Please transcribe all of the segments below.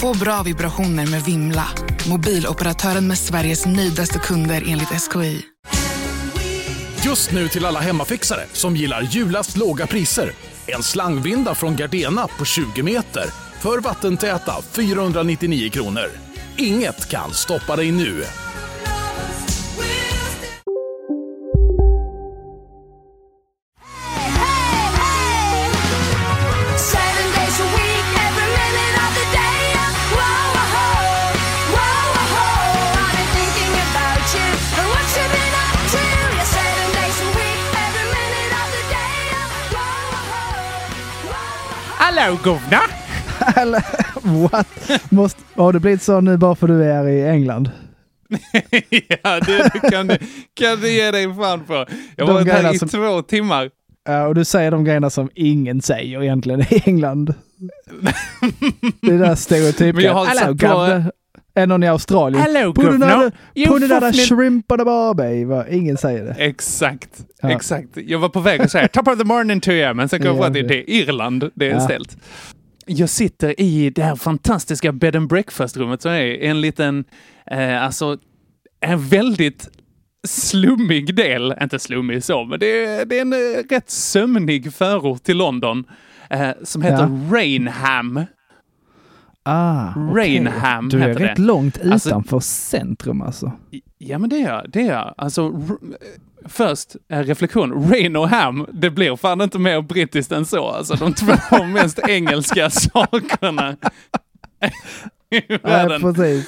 Få bra vibrationer med Vimla. Mobiloperatören med Sveriges nöjdaste kunder enligt SKI. Just nu till alla hemmafixare som gillar julast låga priser. En slangvinda från Gardena på 20 meter för vattentäta 499 kronor. Inget kan stoppa dig nu. Eller what? Måste, har det blivit så nu bara för du är i England? ja, det, det kan, du, kan du ge dig fan på. Jag har varit här i som- två timmar. Ja, och du säger de grejerna som ingen säger egentligen i England. det är där stereotypen. Men jag har Hello, sett på- Är någon i Australien? Hello, Put another, You put another fucking- shrimp on the barbie. Va? Ingen säger det. Exakt, Ja. exakt. Jag var på väg att säga top of the morning to you, men sen kom jag på Ja, att det, är Irland det är Ja. ställt. Jag sitter i det här fantastiska bed and breakfast-rummet som är en liten, eh, alltså, en väldigt slummig del, inte slummig så, men det är, det är en eh, rätt sömnig förort till London eh, som heter Rainham. Ah, okej. Rainham Du är rätt det. långt Alltså- utanför centrum alltså. Ja, men det är jag. Det är. Alltså, först eh, reflektion. Rain och Ham, det blir fan inte mer brittiskt än så. Alltså de två mest engelska sakerna i Nej, världen. precis.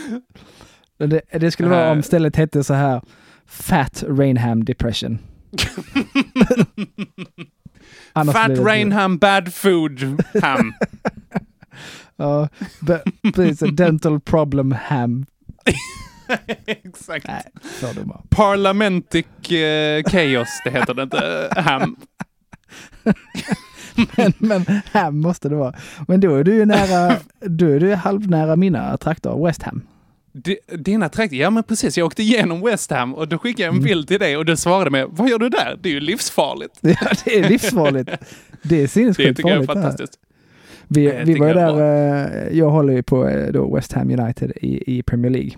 Det, det skulle vara om Eh. stället hette så här Fat Rainham Depression. Fat Rainham, bad food ham. Ja, precis. Dental problem ham. Exakt. Nej, fördomar. Parlamentic eh, chaos, det heter det inte. Ham. Men, men ham måste det vara. Men då är du ju nära, då är du halvnära mina trakter, West Ham. D- Dina trakter, ja men precis. Jag åkte igenom West Ham och då skickade jag Mm. en bild till dig och du svarade med, vad gör du där? Det är ju livsfarligt. Ja, det är livsfarligt. Det är Det sinnessjukt tycker jag är farligt. det fantastiskt. Vi, vi var jag där, eh, jag håller ju på eh, då West Ham United i, i Premier League.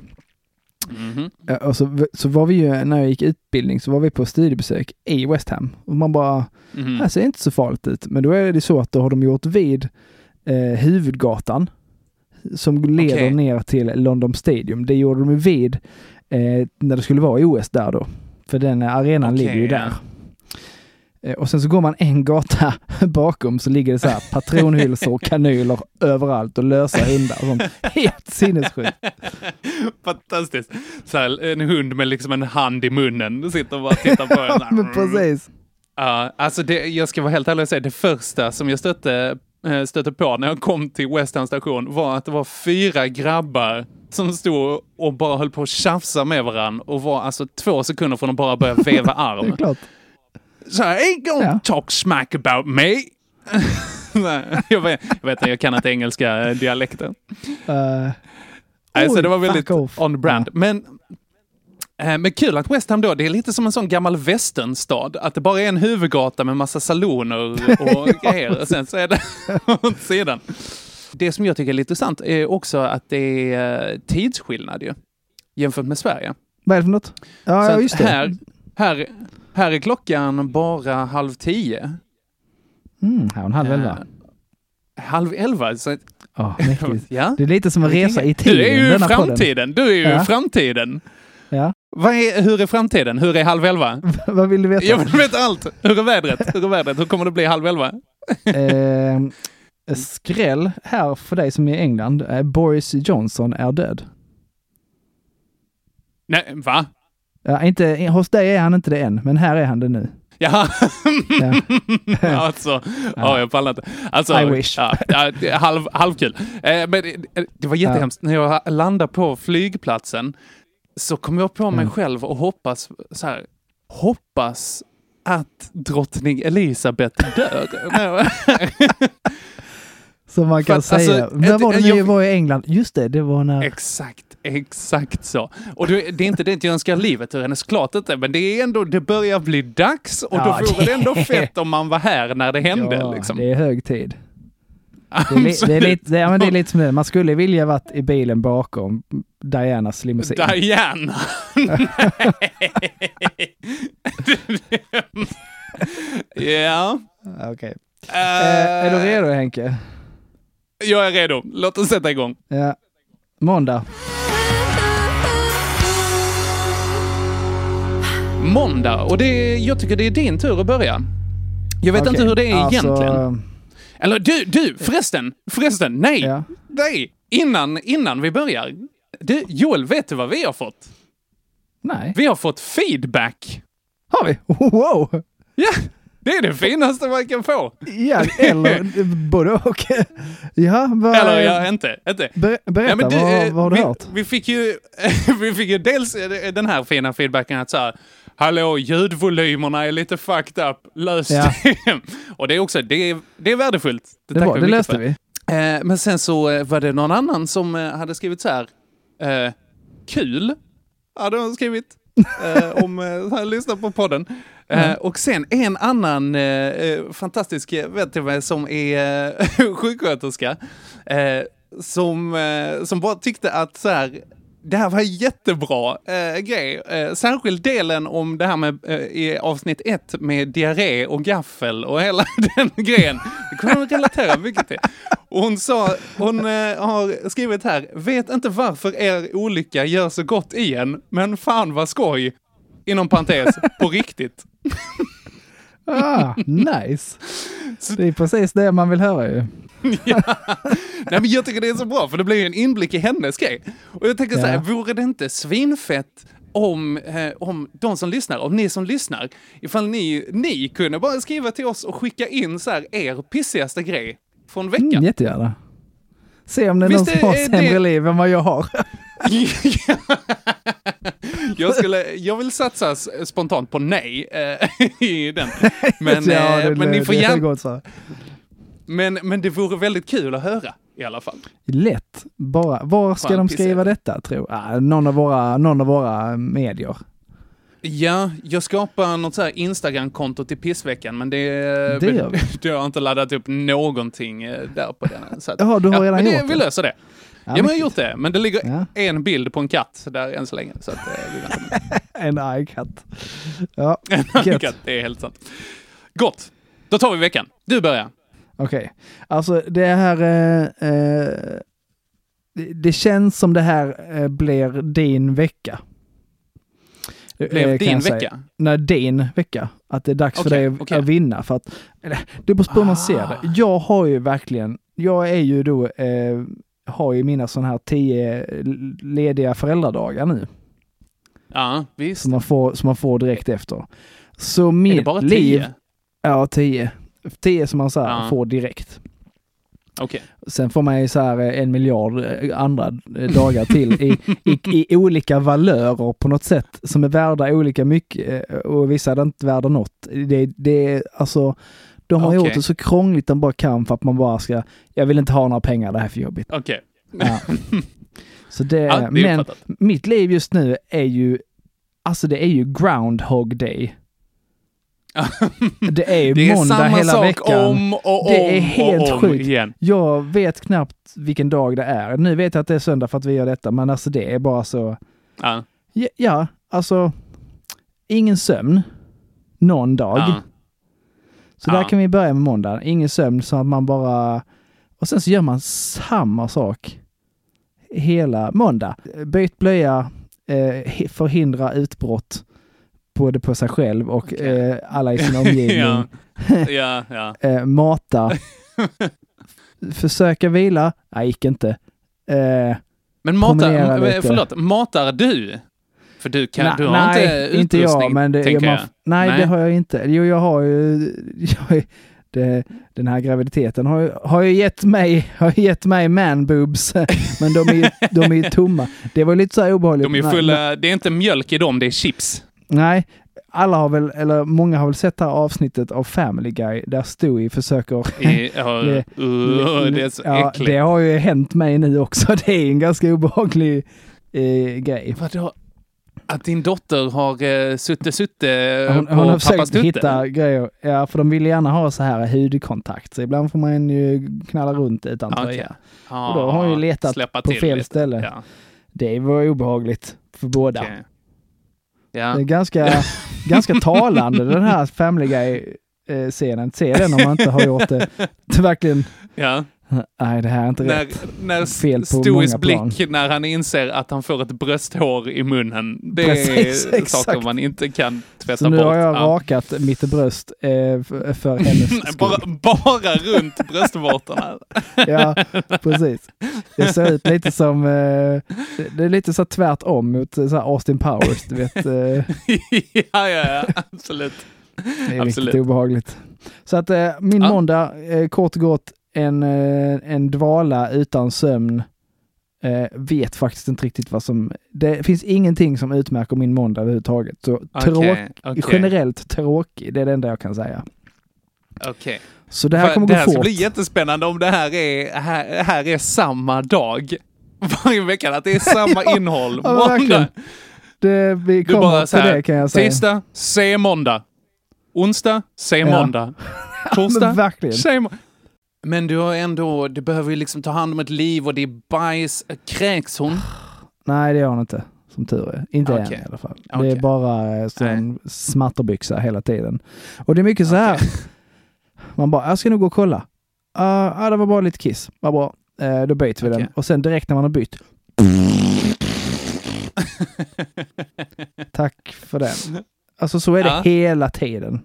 Mhm. Eh, Och så, så var vi ju, när jag gick utbildning, så var vi på studiebesök i West Ham. Och man bara, Mhm. här ser inte så farligt ut. Men då är det så att då har de gjort vid eh, huvudgatan som leder Okej. ner till London Stadium. Det gjorde de ju vid eh, när det skulle vara OS där då. För den arenan Okej, ligger ju ja. där. Eh, Och sen så går man en gata bakom så ligger det så här patronhylsor och kanyler överallt och lösa hundar. och sånt. Helt sinnessjukt. Fantastiskt. Så här, en hund med liksom en hand i munnen sitter och bara tittar på en. Men precis. Ja, alltså det, jag ska vara helt ärlig och säga, det första som jag stötte, eh, stötte på när jag kom till West Ham station var att det var fyra grabbar som stod och bara höll på att tjafsa med varandra och var alltså två sekunder från att bara börja veva Det arm. Så här, ain't gonna Ja. talk smack about me. Jag, vet, jag vet jag kan inte engelska eh, dialekten. Eh, Nej, så Oj, det var väldigt off. on brand. Men, eh, men kul att West Ham då, det är lite som en sån gammal västernstad. Att det bara är en huvudgata med massa saloner och grejer. Och sen så är det åt sidan. Det som jag tycker är lite intressant är också att det är eh, tidsskillnad ju. Jämfört med Sverige. vad är det för något? Ja, så ja just det. Här, här, här är klockan bara halv tio. Mm, här och en halv elva. Eh, halv elva. Så, att- Ja. Det är lite som en resa i tiden. Du är ju denna podden. framtiden. Du är ju Ja. framtiden. Ja. Är, hur är framtiden? Hur är halv elva? Vad vill du veta? Jag vill veta allt. Hur är vädret? Hur är vädret? Hur kommer det bli halv elva? eh, skräll här för dig som är i England. Eh, Boris Johnson är död. Nej, va? Ja, inte, hos dig är han inte det än, men här är han det nu. Ja, Ja. alltså, ja. jag pallar inte. Alltså, I wish. Ja, ja, halv, halvkul. Eh, men det, det var jättehemskt. När jag landade på flygplatsen så kom jag på mig Mm. själv och hoppas så här, hoppas att drottning Elisabeth dör. Som man För kan alltså, säga. när ett- var det när jag- jag var i England? Just det, det var när... exakt, exakt så. Och det, det är inte det jag önskar livet ur henne, såklart inte, men det är ändå, det börjar bli dags och Ja, då vore det det- ändå fett om man var här när det hände. ja, liksom. det är hög tid. Det är, li, det, är lite, det, ja, men det är lite som det. Man skulle vilja varit i bilen bakom Dianas limousin. Diana! ja. Okej. eh, Eh, är du redo Henke? Jag är redo. Låt oss sätta igång. Ja. Måndag. Måndag, och det, jag tycker det är din tur att börja. Jag vet Okej, inte hur det är alltså, egentligen. Eller du, du, förresten, förresten, nej, Ja. nej, innan, innan vi börjar. Du, Joel, vet du vad vi har fått? Nej. Vi har fått feedback. Har vi? Wow! Ja, det är det finaste man kan få. Ja, eller både och. Ja, vad... Eller ja, inte, inte. Ber, berätta, Ja, men du, vad, eh, vad har du vi, hört? Vi fick, ju, vi fick ju dels eh, den här fina feedbacken att så här, hallå, ljudvolymerna är lite fucked up, lös Ja. det. Och det är också, det är, det är värdefullt. Det, tackar var, det löste för. vi. Eh, men sen så eh, var det någon annan som eh, hade skrivit så här, eh, kul, hade hon skrivit, eh, om eh, han lyssnar på podden. Eh, och sen en annan eh, eh, fantastisk eh, vet du vad, som är eh, sjuksköterska, eh, som, eh, som bara tyckte att så här, det här var en jättebra eh, grej. Eh, särskilt delen om det här med eh, i avsnitt ett med diarré och gaffel och hela den grejen. Det kunde hon relatera mycket till. Och hon sa, hon eh, har skrivit här, vet inte varför er olycka gör så gott i en, men fan vad skoj. Inom parentes, på riktigt. Ah, nice. Det är precis det man vill höra ju. Nej, men jag tycker det är så bra, för det blir ju en inblick i hennes grej. Och jag tänker så här, Ja. vore det inte svinfett om, eh, om de som lyssnar, om ni som lyssnar, ifall ni, ni kunde bara skriva till oss och skicka in så här er pissigaste grej från veckan. Mm, jättegärna. Se om det är någon Visst som har sämre det- liv än vad jag har. jag, skulle, jag vill satsa spontant på nej eh, i den. Men, Ja, eh, det- men, ni får det är gärna. Men, men det vore väldigt kul att höra i alla fall. Lätt. Bara, var ska Fan, de skriva detta, tror ah, någon, av våra, någon av våra medier. Ja, jag skapar något så här Instagram-konto till pissveckan, men det, Det gör vi. det har jag inte laddat upp någonting eh, där på den. Så att, Jaha, du har redan men det, gjort Vi det? löser det. Ja, men jag har gjort det, men det ligger Ja. en bild på en katt där än så länge. Så att, eh, vi En arg katt. Ja, gött. katt. Det är helt sant. Gott, då tar vi veckan. Du börjar. Okej. Alltså det här... Eh, eh, det, det känns som det här eh, blir din vecka. Eh, Blev din vecka? Nej, din vecka. Att det är dags för Okej, dig okej. att vinna. För att, det beror på hur man ser Ah. det. Jag har ju verkligen, jag är ju då, eh, har ju mina sådana här tio lediga föräldradagar nu. Ja, visst. Som man får, som man får direkt efter. Så Är mitt det bara liv... tio? Ja, tio. Tio som man så här Ja. får direkt. Okej. Sen får man ju så här eh, en miljard eh, andra eh, dagar till i, i, i olika valörer på något sätt som är värda olika mycket och vissa är inte värda något. Det, det är alltså, de har Okej. gjort det så krångligt de bara kan för att man bara ska, jag vill inte ha några pengar, det här är för jobbigt. Okej. Ja. Så det, Ja, det men uppfattat. mitt liv just nu är ju, alltså det är ju groundhog day. Det är ju Det är måndag samma hela sak veckan. om och om Det är helt och om sjukt. igen. Jag vet knappt vilken dag det är. Nu vet jag att det är söndag för att vi gör detta, men alltså det är bara så... Ja. Ja, ja alltså... Ingen sömn. Någon dag. Ja. Så där kan vi börja med måndag. Ingen sömn så att man bara... Och sen så gör man samma sak hela måndag. Byt blöja, eh, hi- förhindra utbrott både på sig själv och eh, alla i sin omgivning. ja. ja, ja. eh, mata. Försöka vila. Nej, gick inte. Eh, Men matar, lite. förlåt, matar du? För du, kan, Nej, du har nej, inte inte jag, utrustning, men det, tänker jag, jag. nej, Nej. det har jag inte. Jo, jag har ju... Jag, det, den här graviditeten har, har ju gett mig, har gett mig man boobs, men de är de är ju tomma. Det var lite så här obehagligt. De är fulla, det är inte mjölk i dem, det är chips. Nej, alla har väl, eller många har väl sett det här avsnittet av Family Guy där Stewie försöker... I, ja, Det- uh, det är så ja, äckligt. det har ju hänt mig nu också. Det är en ganska obehaglig eh, grej. Vadå? Att din dotter har uh, sutte sutte Hon, på hon har försökt tutte? hitta grejer. Ja, för de vill gärna ha så här hudkontakt. Så ibland får man ju knalla runt utan Okej. tröja. Ja, Och då har hon ju letat släppa på fel lite. ställe. Ja. Det var obehagligt för båda. Okej. Det Ja. är ganska, ganska talande den här Family Guy-scenen. Se den om man inte har gjort det. Det verkligen, ja. nej det här är inte När, rätt. när Fel på många plan. blick när han inser att han får ett brösthår i munnen. Det Precis, är exakt. saker man inte kan tvätta Så nu bort. har jag Ja. rakat mitt bröst eh, för, hennes skull. bara, bara runt bröstvårtorna. Ja, precis. Det ser ut lite som, eh, det- är lite så tvärtom mot eh, så Austin Powers, du vet. Eh, ja, ja, ja, absolut. det är Absolut. riktigt obehagligt. Så att eh, min Ja. måndag, eh, kort och gott, en, eh, en dvala utan sömn. Eh, vet faktiskt inte riktigt vad som... Det finns ingenting som utmärker min måndag överhuvudtaget. Så tråk, Okej, okej, generellt tråkig, det är det enda jag kan säga. okej. Så det här För kommer det gå här ska fort. bli jättespännande om det här är, här, här är samma dag. Varje vecka, att det är samma innehåll. Ja, verkligen. Måndag, Det, vi Du kommer bara så här, det kan jag säga. tisdag, se måndag. Onsdag, se Ja. måndag. Torsdag, se må- Men du har ändå, du behöver ju liksom ta hand om ett liv och det är bajs. Kräks hon? Nej, det gör hon inte. Som tur är. Inte än Okej. i alla fall. Det Okej. är bara eh, sån smatterbyxa hela tiden. Och det är mycket så här. Okej. Man bara, jag ska nog gå och kolla. Uh, det var bara lite kiss. Vad bra. Eh, då byter vi Okej. den. Och sen direkt när man har bytt. Tack för den. Alltså så är det Ja. hela tiden.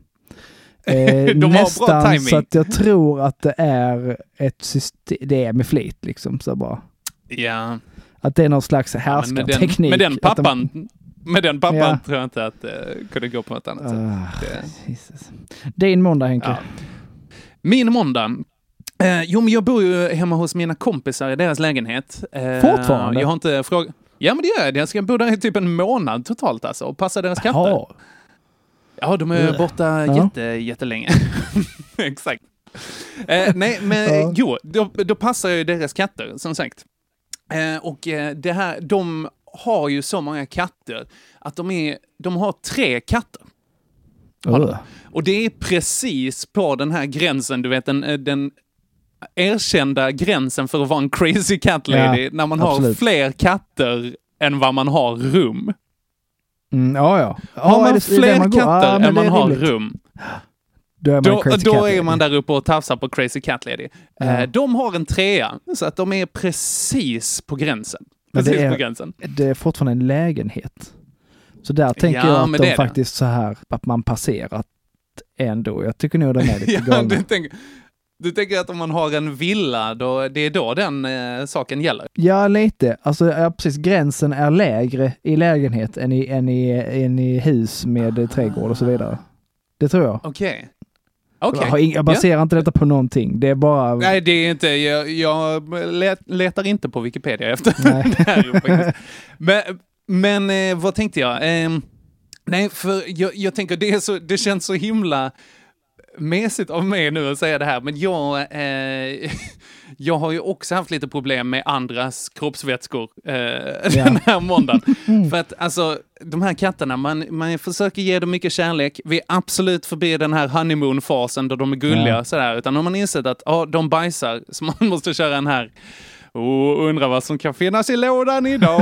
Eh, nästan så att jag tror att det är ett system, det är med flit liksom. Så bara. Ja. Att det är någon slags Ja, men med, den, härskarteknik. med den att de- pappan, med den pappan Ja. tror jag inte att det kunde gå på något annat sätt. Ah, Jesus. Din måndag Henke. Ja. Min måndag. Eh, jo, men jag bor ju hemma hos mina kompisar i deras lägenhet. Eh, Fortfarande? Jag har inte frågat... Ja, men det gör jag. Jag ska bo där i typ en månad totalt alltså och passa deras katter. Jaha. Ja, de är borta Ja. jätte, jättelänge. Exakt. Eh, nej, men Ja. jo, då, då passar ju deras katter, som sagt. Eh, och eh, det här, de har ju så många katter att de, är, de har tre katter. Har. Ugh. Och det är precis på den här gränsen, du vet den, eh, den erkända gränsen för att vara en crazy cat lady, Ja, när man har absolut. fler katter än vad man har rum. Mm, ja, ja. Har Ja, man fler man katter Ja, än man har rimligt. rum, Då är man då, då är man där uppe och tafsar på crazy cat lady. Ja. Eh, de har en trea, så att de är precis på gränsen. Men det Precis är- på gränsen. Det är fortfarande en lägenhet. Så där tänker Ja, jag att de är det. faktiskt så här, att man passerat ändå. Jag tycker nog de är lite Ja, du, tänker, du tänker att om man har en villa, då, det är då den eh, saken gäller? Ja, lite. Alltså, ja, precis. Gränsen är lägre i lägenhet än i, än i, än i hus med eh, trädgård och så vidare. Det tror jag. Okej. Har ing- jag baserar inte detta på någonting. Det är bara... Nej, det är inte, jag, jag let, letar inte på Wikipedia efter Nej. det här. Men, men eh, vad tänkte jag? Ehm, nej, för jag, jag tänker det, så, det känns så himla mesigt av mig nu att säga det här, men jag, eh, jag har ju också haft lite problem med andras kroppsvätskor eh, den här måndagen. För att alltså, de här katterna, man, man försöker ge dem mycket kärlek. Vi är absolut förbi den här honeymoon-fasen då de är gulliga Ja. sådär, utan har man insett att ja, de bajsar, så man måste köra en här och undra vad som kan finnas i lådan idag.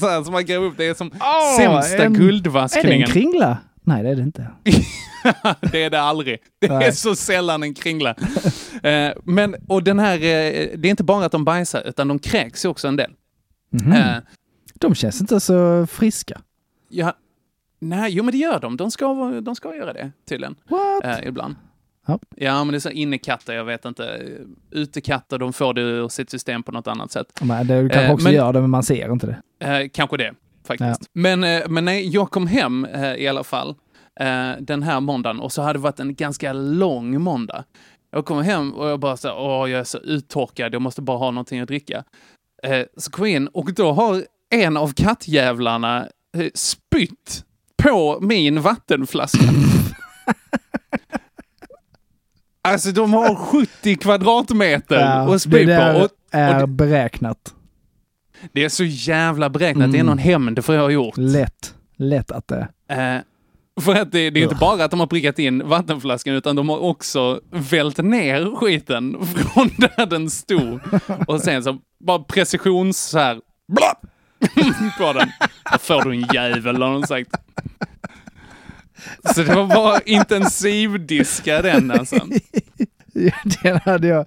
så här, så man gräver upp det är som Åh, sämsta en- Är det en guldvaskningen. kringla? Nej, det är det inte. det är det aldrig. Det är Nej. så sällan en kringla. eh, men, och den här, eh, det är inte bara att de bajsar, utan de kräks ju också en del. Eh, De känns inte så friska. ja, nej, jo men det gör de. De ska, de ska göra det tydligen. What? Ibland. Ja. Ja, men det är så innekatter, jag vet inte. Utekatter, de får det ur sitt system på något annat sätt. Men det kanske också men- gör det, men man ser inte det. Kanske det. Faktiskt. Men, eh, men nej, jag kom hem eh, i alla fall eh, den här måndagen och så hade det varit en ganska lång måndag. Jag kom hem och jag bara så åh, jag är så uttorkad, jag måste bara ha någonting att dricka. Så kom jag in och då har en av kattjävlarna spytt på min vattenflaska. alltså de har 70 kvadratmeter Ja, att spy på. Och, är och beräknat. Det är så jävla beräknat. Det är Mm. någon hämnd för jag har gjort. Lätt. Lätt att det Eh, för att det, det är inte Ugh. bara att de har prickat in vattenflaskan, utan de har också vält ner skiten från där den stod. Och sen så bara precisions så här, blapp, på den. Där får du en jävel, har de sagt. Så det var bara intensivdiska den alltså. Den hade jag...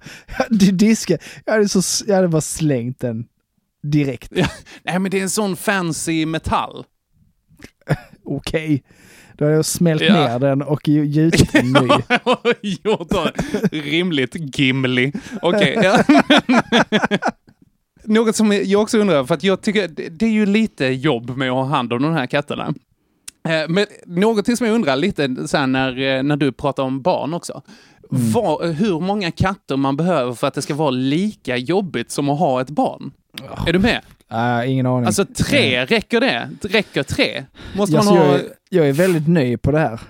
Diska. Jag hade, så, jag hade bara slängt den direkt. Ja, nej men det är en sån fancy metall. Okej. Då hade jag smält Ja. ner den och ju- gjutit en ny. Gjort. Rimligt Gimli. Okej. ja. Något som jag också undrar, för att jag tycker det- är ju lite jobb med att ha hand om de här katterna. Eh, Men någonting som jag undrar lite så när, eh, när du pratar om barn också. Vad, hur många katter man behöver för att det ska vara lika jobbigt som att ha ett barn? Är du med? Ah, ingen aning. Alltså tre, räcker det? Räcker tre? Måste man Alltså, ha... jag, är, jag är väldigt ny på det här.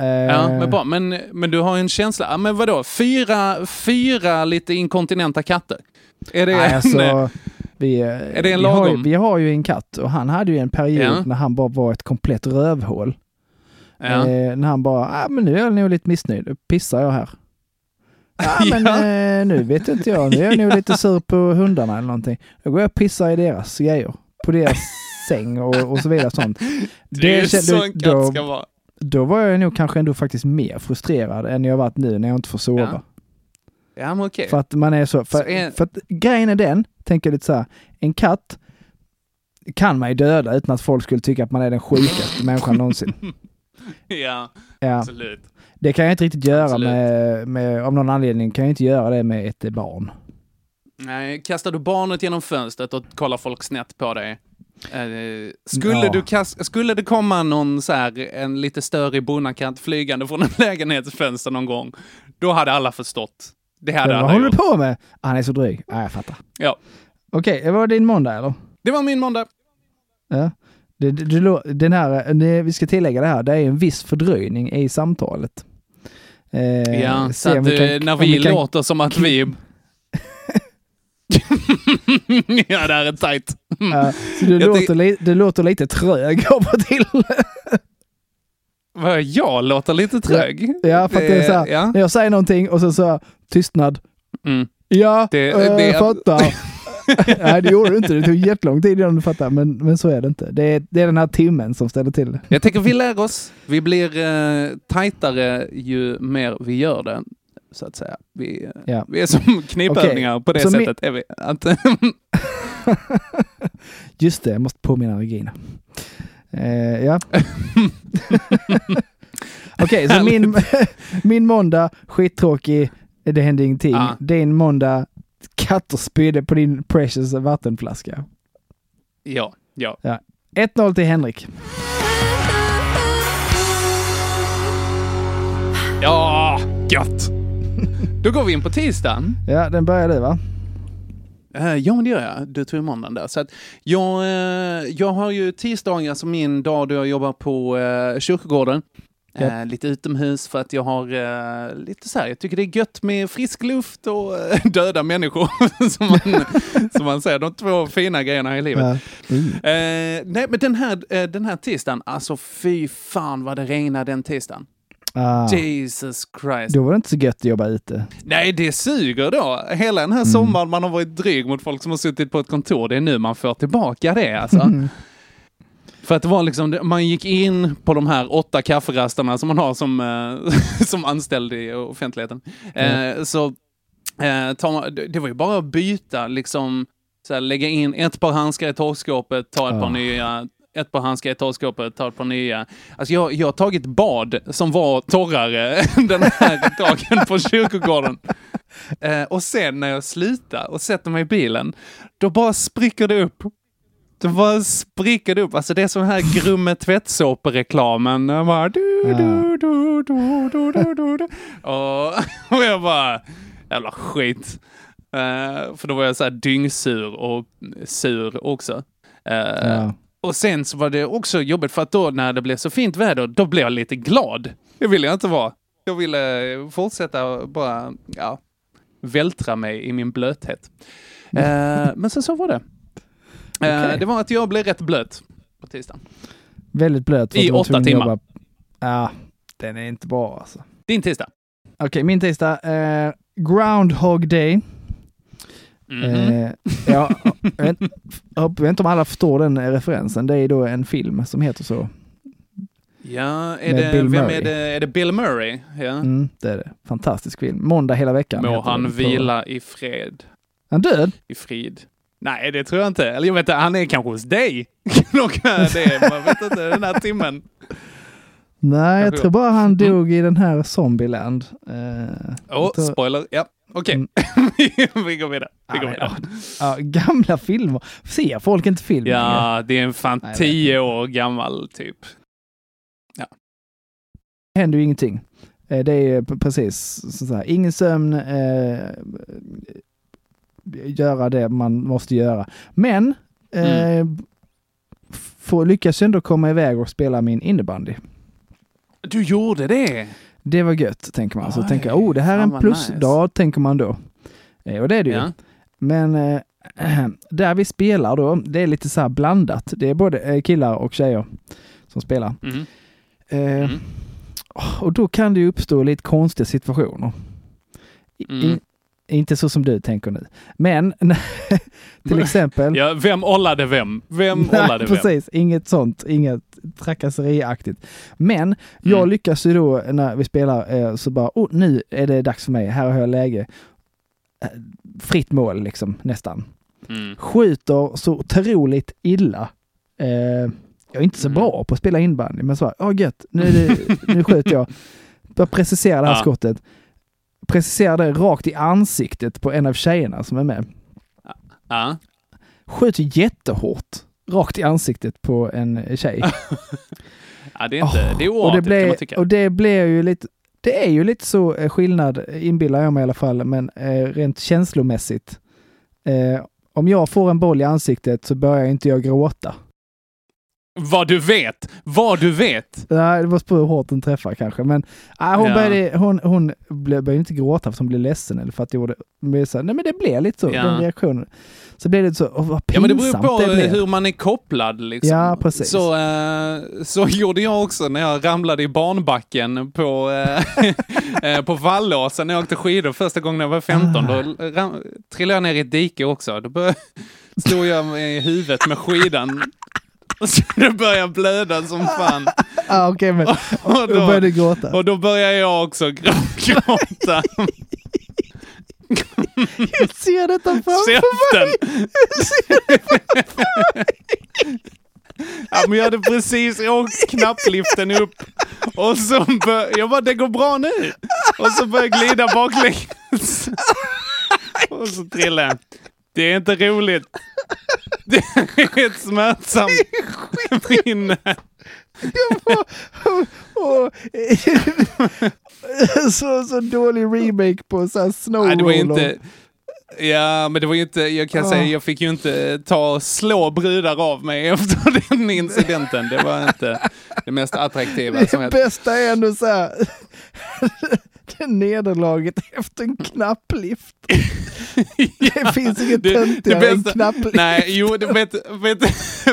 Eh, Ja, men, bra. Men, men du har en känsla. Ja, men vadå? Fyra, fyra lite inkontinenta katter? Är det, nej, alltså, vi, är det en vi, har, ju- lagom? vi har ju en katt och han hade ju en period Ja. när han bara var ett komplett rövhål. ja. Eh, när han bara, ah, men nu är jag nog lite missnöjd, nu pissar jag här. Ja, men eh, nu vet inte jag, nu är jag nog lite sur på hundarna eller någonting. Då går jag och pissar i deras grejer. På deras säng och, och så vidare sånt. det är ju kände- så en katt då, ska vara. då var jag nog kanske ändå faktiskt mer frustrerad än jag varit nu när jag inte får sova. Ja. Ja, men okej. För att man är så, för, Så är- för att grejen är den, tänker jag lite så här, en katt kan man ju döda utan att folk skulle tycka att man är den sjukaste människan någonsin. Ja, Ja, absolut. det kan jag inte riktigt göra Absolut. med, med, av någon anledning kan jag inte göra det med ett barn. Nej, kastar du barnet genom fönstret och kollar folk snett på dig? Eh, skulle, Ja. du kast, skulle det komma någon så här, en lite större bonnakatt flygande från en lägenhetsfönster någon gång, då hade alla förstått. Det hade Men vad alla håller du på med? Ah, han är så dryg. Ja, jag fattar. Ja. Okej, det var din måndag eller? Det var min måndag. Ja. Det, det, den här, det, vi ska tillägga det här, det är en viss fördröjning i samtalet. Eh, Ja, så att vi kan- när om vi, kan- låter som att vi... ja, det här är tajt. Ja, så du låter, li, du låter lite trög av och till. Vad, Jag låter lite trög. Ja, för att det är så här, Ja. när jag säger någonting och sen så här, tystnad. Mm. Ja, Det- eh, det- fattar. Nej, det gjorde du inte. Det tog jättelång tid innan du fattade, men, men så är det inte. Det är, det är den här timmen som ställer till det. Jag tänker vi lär oss. Vi blir eh, tajtare ju mer vi gör det. Så att säga. Vi, Ja. vi är som knipövningar på det Så sättet. Är vi. Att, Just det, jag måste påminna Regina. Eh, ja. Okej, så min, min måndag, skittråkig, det hände ingenting. Ja. Din måndag, katter spydde på din precious vattenflaska. ja, ja. 1-0 till Henrik. Ja, gött! Då går vi in på tisdagen. Ja, den börjar du va? Eh, ja, men det gör jag. Du tog måndagen där. Så att jag, eh, jag har ju tisdagar som min dag då jag jobbar på eh, kyrkogården. Eh, lite utomhus för att jag har eh, lite så här, jag tycker det är gött med frisk luft och eh, döda människor. som, man, som man säger, de två fina grejerna i livet. Ja. Mm. Eh, nej, men den här, den här tisdagen, alltså fy fan vad det regnade den tisdagen. Ah, Jesus Christ. då var det inte så gött att jobba ute. Nej, det suger då. Hela den här Mm. sommaren man har varit dryg mot folk som har suttit på ett kontor, det är nu man får tillbaka det alltså. Mm. För att det var liksom, man gick in på de här åtta kafferasterna som man har som, eh, som anställd i offentligheten. Eh, så eh, man, det var ju bara att byta, liksom, så här, lägga in ett par handskar i torkskåpet, ta ett par Ah. nya, ett par handskar i torkskåpet, ta ett par nya. Alltså jag, jag har tagit bad som var torrare den här dagen på kyrkogården. Eh, och sen när jag slutar och sätter mig i bilen, då bara spricker det upp Det bara spricker upp. Alltså det är som här Grumme tvättsåpereklamen. Bara du, Ja. du, du, du, du, du, du, du. Och, och jag bara, jävla skit. Eh, för då var jag så här dyngsur och sur också. Eh, Ja. Och sen så var det också jobbigt för att då när det blev så fint väder, då blev jag lite glad. Det ville jag inte vara. Jag ville fortsätta bara, ja, vältra mig i min blöthet. Eh, men sen så var det. Eh, Okej. Det var att jag blev rätt blöt på tisdagen. Väldigt blöt. I åtta timmar. jobba. Ja, den är inte bra alltså. Din tisdag. Okej, min tisdag. Eh, Groundhog Day. Mhm. Eh, ja, jag, vet, jag vet inte om alla förstår den referensen. Det är då en film som heter så. ja, är med det, Bill vem Murray. är det? Är det Bill Murray? Ja. Mm, det är det. Fantastisk film. Måndag hela veckan. Må han vila i fred. Han död? I frid. Nej, det tror jag inte. Eller jag vet inte, han är kanske hos dig. Det, man vet inte, den här timmen. Nej, jag tror bara han Mm. dog i den här Zombieland. Eh, Åh, jag tror- spoiler. Ja, okej. Mm. vi går vidare. Vi går Ja, vidare. ja, gamla filmer. Ser folk inte film? Ja, det är en fan Nej, tio år gammal typ. Det händer ju ingenting. Eh, Det är precis så här, ingen sömn, eh, göra det man måste göra. Men eh, Mm. får lyckas ändå komma iväg och spela min innebandy. Du gjorde det? Det var gött, tänker man. Så Oj, tänker jag, oh, det här är en plusdag, tänker man då. Eh, och det är det ju. Ja. Men eh, där vi spelar då, det är lite så här blandat. Det är både eh, killar och tjejer som spelar. Mhm. Eh, Mm. Och då kan det ju uppstå lite konstiga situationer. I, Mm. Inte så som du tänker nu. Men till exempel... Ja, vem ollade vem? Vem Nej, ollade vem? precis. Inget sånt. Inget trakasseriaktigt. Men jag Mm. lyckas ju då när vi spelar eh, så bara, oh, nu är det dags för mig. Här har jag läge. Eh, Fritt mål liksom, nästan. Mm. Skjuter så otroligt illa. Eh, jag är inte så Mm. bra på att spela inbandy, men så här, åh gött, nu, är det, nu skjuter jag. Börjar precisera det här Ja. skottet. Preciserar det rakt i ansiktet på en av tjejerna som är med. Ja. Skjuter jättehårt. Rakt i ansiktet på en tjej. ja, det är inte, det är och, det oartigt kan man blev, tycka. och det blir ju lite, det är ju lite så eh, skillnad, inbillar jag mig i alla fall, men eh, rent känslomässigt. Eh, om jag får en boll i ansiktet så börjar inte jag gråta. Vad du vet! Vad du vet! Nej, det var på hur hårt den träffar kanske, men nej, hon, Ja. började, hon, hon började inte gråta för att hon blev ledsen eller för att jag gjorde, men så, här, nej men det blev lite så, Ja. den reaktionen. Så blev det så, åh, vad Ja, men det beror pinsamt på det blev. hur man är kopplad. Liksom. Ja, precis. Så, eh, så gjorde jag också när jag ramlade i barnbacken på, eh, eh, på Vallåsen när jag åkte skidor första gången jag var 15. Ah. Då ram, trillade jag ner i ett dike också. Då bör, slog jag i huvudet med skidan. Och så då började jag blöda som fan. Ah, Okej, men Och då började du gråta. och då började jag också grå- gråta. Jag ser detta framför Käften! Ja, men jag hade precis åkt knappliften upp och så bör, jag bara, det går bra nu. Och så började jag glida baklänges. Och så trillade jag. Det är inte roligt. Det är ett smärtsamt minne. och, så, så dålig remake på så här Snow Nej, det var inte... Ja, men det var ju inte, jag kan säga, Ah. jag fick ju inte ta slå brudar av mig efter den incidenten. Det var inte det mest attraktiva som Det helst. bästa är ändå så här, det nederlaget efter en knapplift. Det finns inget Det- det töntigare än knapplift. Nej, jo, det, vet, vet,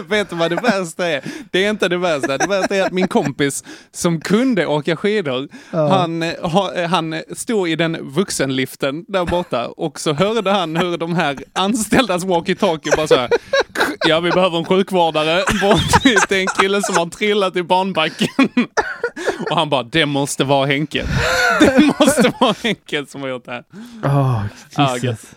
vet du vad det värsta är? Det är inte det värsta. Det värsta är att min kompis som kunde åka skidor, Ja. han, ha, han stod i den vuxenliften där borta och så hörde han hur de här anställdas walkie-talkie bara så här, ja vi behöver en sjukvårdare bort till en kille som har trillat i barnbacken. Och han bara, det måste vara Henke. Det måste vara Henke som har gjort det här. Ja, Jesus. gött.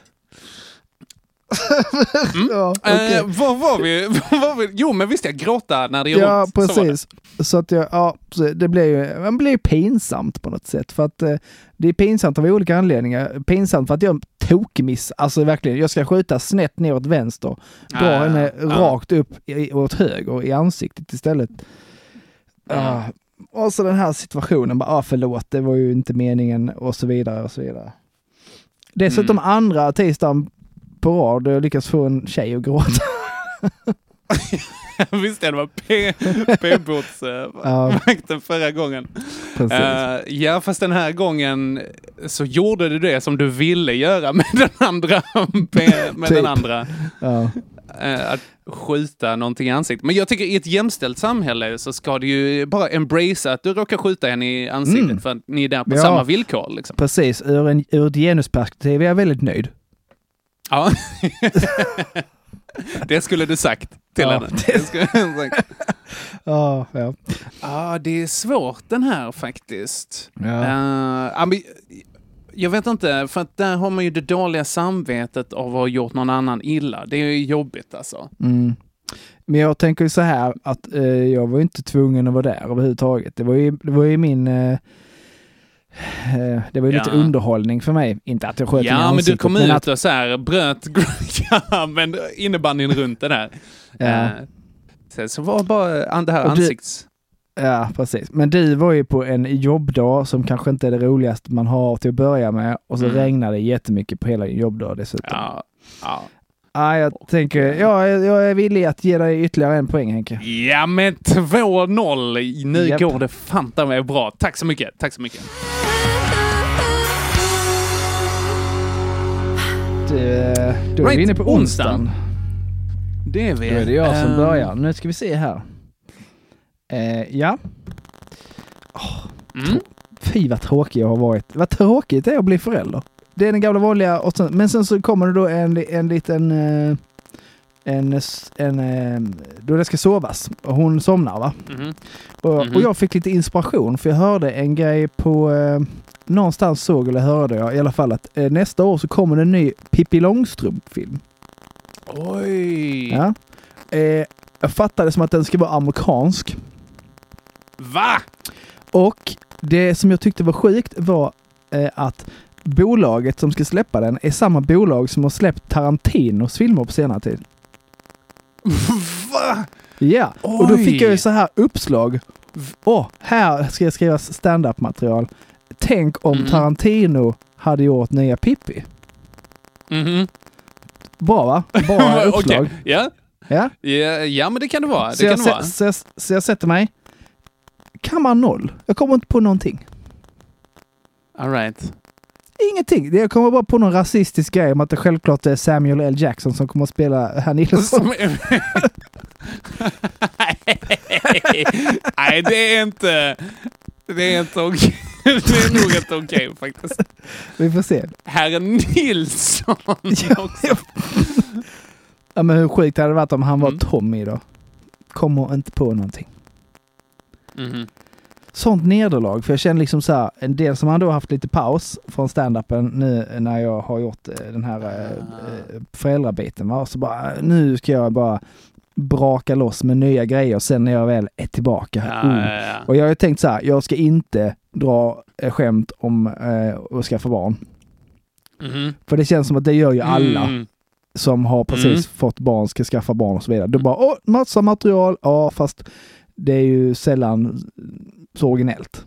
ja, okej. Eh, var var vi? Var var vi? Jo, men visst jag gråta när det gör Ja, ont. Så precis. Så att jag, ja, så det blir ju, man blir pinsamt på något sätt. För att eh, det är pinsamt av olika anledningar. Pinsamt för att jag tokmiss, alltså verkligen, jag ska skjuta snett ner åt vänster, dra henne ja. rakt upp i, åt höger i ansiktet istället. Ah, och så den här situationen, bara, ah, förlåt, det var ju inte meningen och så vidare och så vidare. Dessutom Mm. andra tisdagen på rad, jag lyckas få en tjej att gråta. Visst ja, det var p-båtsvakten Ja. förra gången. Eh, ja, fast den här gången så gjorde du det som du ville göra med den andra. Med Typ. den andra. ja. Eh, att skjuta någonting i ansiktet. Men jag tycker i ett jämställt samhälle så ska du ju bara embracea att du råkar skjuta henne i ansiktet Mm. för att ni är där på Ja. samma villkor. Liksom. Precis, ur, en, ur ett genusperspektiv är jag väldigt nöjd. Ja. det skulle du sagt till Ja, henne. Det skulle sagt. Ja, ja. Ja, det är svårt den här faktiskt. Ja. Ja, men jag vet inte, för att där har man ju det dåliga samvetet av att ha gjort någon annan illa. Det är ju jobbigt alltså. Mm. Men jag tänker ju så här att eh, jag var inte tvungen att vara där överhuvudtaget. Det var ju, det var ju min... Eh, eh, det var ju lite Ja. underhållning för mig. Inte att jag sköt Ja, men du kom ut att, och så här bröt ja, men innebandyn runt det där. Ja. Eh, så, så var bara det här Och ansikts... Ja, precis. Men du var ju på en jobbdag som kanske inte är det roligaste man har till att börja med och så Mm. regnade det jättemycket på hela din jobbdag dessutom. Ja, ja. Ja, jag tänker, ja, jag är villig att ge dig ytterligare en poäng Henke. ja, men 2-0. Nu Japp. går det fanta mig bra. Tack så mycket. Tack så mycket. Det, då är Right, vi inne på onsdagen. onsdagen. Det är Då vi. är det jag som Eh, börjar. Nu ska vi se här. Eh, ja, Mm. fy vad tråkig jag har varit. Vad tråkigt det är att bli förälder. Det är den gamla vanliga, och men sen så kommer det då en, en liten... eh, En, en, eh, då det ska sovas. Och hon somnar va? Mhm. Och, Mhm. och jag fick lite inspiration för jag hörde en grej på... Eh, någonstans såg eller hörde jag i alla fall att eh, nästa år så kommer det en ny Pippi Långstrump-film. Oj! Ja. Eh, jag fattade som att den ska vara amerikansk. Va? Och det som jag tyckte var sjukt var eh, att bolaget som ska släppa den är samma bolag som har släppt Tarantinos filmer på senare tid. Va? Ja, och då fick Oj. jag ju så här uppslag. Åh, här ska jag skriva stand-up material. Tänk om Mhm. Tarantino hade gjort nya Pippi. Mhm. Bra va? Bra uppslag. Ja. Ja. Ja, ja, men det kan det vara. Så Det jag, kan det vara. så, jag, så jag sätter mig. Kammare noll. Jag kommer inte på någonting. All right. Ingenting. Jag kommer bara på någon rasistisk grej om att det självklart är Samuel L. Jackson som kommer att spela herr Nilsson. Nej, det är inte... Det är inte okej. Det är nog inte okej faktiskt. Vi får se. Herr Nilsson också. Ja, men hur sjukt hade det varit om han var Mm. Tommy då? Kommer inte på någonting. Mhm. Sånt nederlag, för jag känner liksom så här, en del som har då haft lite paus från stand-upen nu när jag har gjort eh, den här eh, föräldrabiten. Va? Så bara, nu ska jag bara braka loss med nya grejer sen när jag väl är tillbaka. Ja, Mm. ja, ja. Och jag har ju tänkt så här, jag ska inte dra skämt om eh, att skaffa barn. Mhm. För det känns som att det gör ju alla Mm. som har precis Mm. fått barn, ska skaffa barn och så vidare. Du bara, åh, massa material, ja fast det är ju sällan så originellt.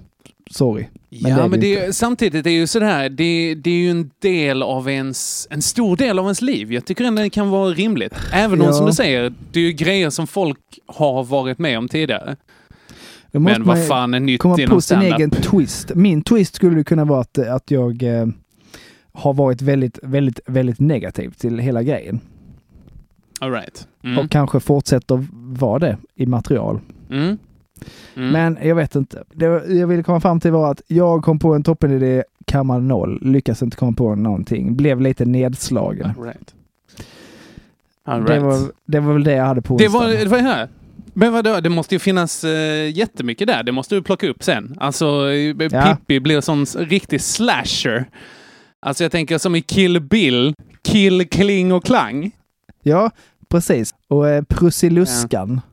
Sorry. Men ja, det men det är, samtidigt är ju sådär, det, det är ju en del av ens, en stor del av ens liv. Jag tycker ändå det kan vara rimligt. Även om, Ja. som du säger, det är ju grejer som folk har varit med om tidigare. Men vad fan är nytt komma inom på sin egen twist. Min twist skulle kunna vara att, att jag eh, har varit väldigt, väldigt, väldigt negativ till hela grejen. All right. Mm. Och kanske fortsätter vara det i material. Mm. Mm. Men jag vet inte. Det jag ville komma fram till var att jag kom på en toppenidé, kammade noll, lyckas inte komma på någonting. Blev lite nedslagen. All right. All Det, right. var, det var väl det jag hade på Det var det var här. Men vadå, det måste ju finnas uh, jättemycket där. Det måste du plocka upp sen. Alltså, eh, Ja. Pippi blir sån riktig slasher. Alltså jag tänker som i Kill Bill, Kill, Kling och Klang. Ja, precis. Och eh, Prussiluskan. Ja,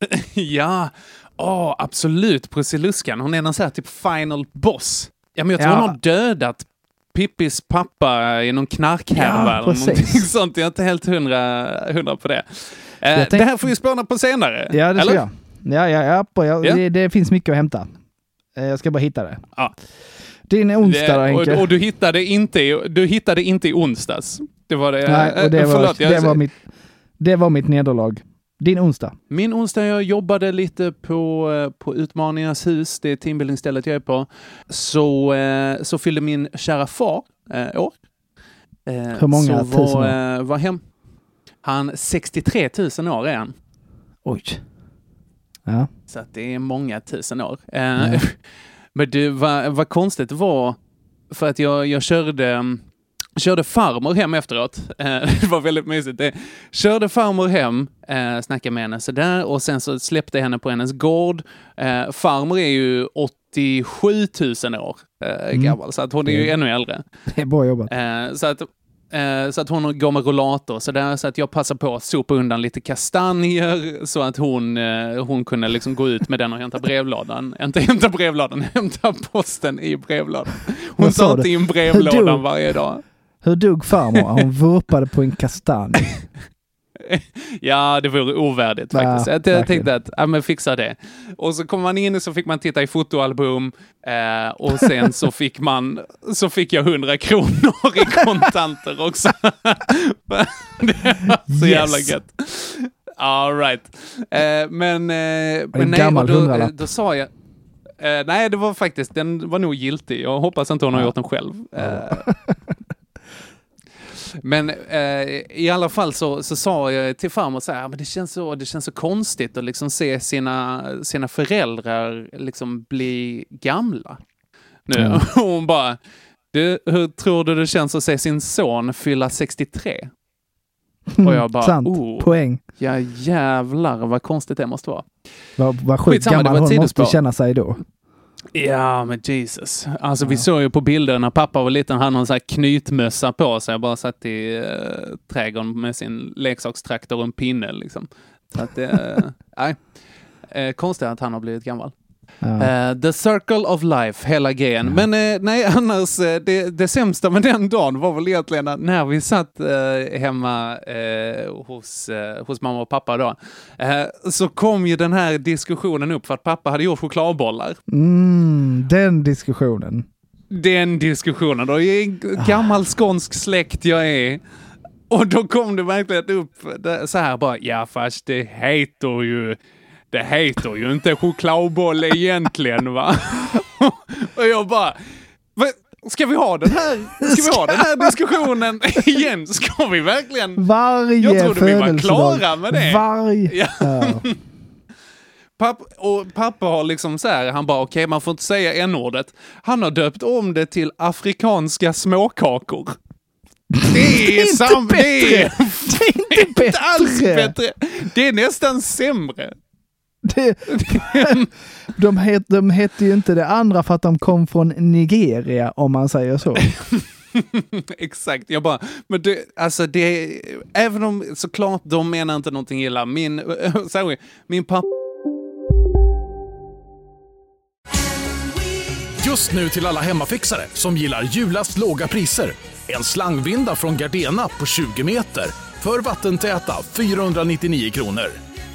åh, absolut. Prussiluskan. Hon är någon sån här typ final boss. Ja, men jag tror Ja. hon har dödat Pippis pappa i någon knarkhärva Ja, eller någonting sånt. Jag är inte helt hundra, hundra på det. Eh, tänk- Det här får vi spåna på senare. Ja, det eller? jag. Ja, ja, ja. På, ja, Ja. Det, det finns mycket att hämta. Eh, Jag ska bara hitta det. Ja. Din onsdag då, Henke? och, och du, hittade inte, du hittade inte i onsdags. Det var det. Nej, och det, eh, var, förlåt, jag- det, var mitt, det var mitt nederlag. Din onsdag? Min onsdag, jag jobbade lite på, eh, på Utmaningarnas hus, det är teambuildingstället jag är på. Så, eh, så fyllde min kära far eh, år. Eh, Hur många så tusen var, år? var hem. Han 63 000 år är han. Oj. Ja. Så att det är många tusen år. Eh. Men du, vad, vad konstigt det var, för att jag, jag körde, mm, körde farmor hem efteråt. Eh, det var väldigt mysigt. Körde farmor hem, eh, snackade med henne sådär och sen så släppte henne på hennes gård. Eh, farmor är ju 87 000 år Mm. gammal, så att hon är ju ännu äldre. Det är bra jobbat. Så, att, så att hon går med rollator så där, så att jag passar på att sopa undan lite kastanjer så att hon, hon kunde liksom gå ut med den och hämta brevlådan. Inte hämta brevlådan, hämta posten i brevlådan. Hon sa tar inte in brevlådan varje dag. Hur dog farmor? Hon vurpade på en kastanj. Ja, det vore ovärdigt Ja, faktiskt. Jag, verkligen. tänkte att, ja men fixa det. Och så kom man in och så fick man titta i fotoalbum eh, och sen så fick man, så fick jag 100 kronor i kontanter också. det var så jävla Yes. gött. All right. Eh, men, eh, men nej, gammal då, hundralapp. då sa jag, eh, nej det var faktiskt, den var nog giltig. Jag hoppas inte hon har gjort den själv. Men eh, i alla fall så, så sa jag till farmor så här, men det känns så, det känns så konstigt att liksom se sina, sina föräldrar liksom bli gamla. Nu. Och hon bara, du, hur tror du det känns att se sin son fylla 63? Och jag bara, Sant. oh, Poäng. ja jävlar vad konstigt det måste vara. Vad, vad sjukt gammal hon måste känna sig då. Ja, men Jesus. Alltså vi såg ju på bilder när pappa var liten, han hade en sån här knytmössa på sig. Jag bara satt i uh, trädgården med sin leksakstraktor och en pinne liksom. Så att det, nej. Eh, konstigt att han har blivit gammal. Ja. Eh, the circle of life, hela grejen. Men eh, nej, annars, eh, det, det sämsta med den dagen var väl egentligen att när vi satt hemma hos, hos mamma och pappa då, så kom ju den här diskussionen upp för att pappa hade gjort chokladbollar. Mm, den diskussionen. Den diskussionen då, en g- gammal skånsk släkt jag är. Och då kom det verkligen upp så här bara, ja fast det heter ju, det heter ju inte chokladboll egentligen va? Och jag bara, "Va, ska vi ha den här, ska vi ha den här diskussionen igen? Ska vi verkligen? Varje Jag trodde vi var klara med det. Varje... Ja. Ja. Papp, och pappa har liksom så här, han bara okej, man får inte säga n-ordet. Han har döpt om det till afrikanska småkakor. Det är, inte det är, Det är inte inte alls bättre. bättre. Det är nästan sämre. Det, de, het, de hette ju inte det andra för att de kom från Nigeria, om man säger så. Exakt, jag bara, men det, alltså det, även om såklart de menar inte någonting illa, min, sorry, min pappa Just nu till alla hemmafixare som gillar julast låga priser. En slangvinda från Gardena på 20 meter för vattentäta 499 kronor.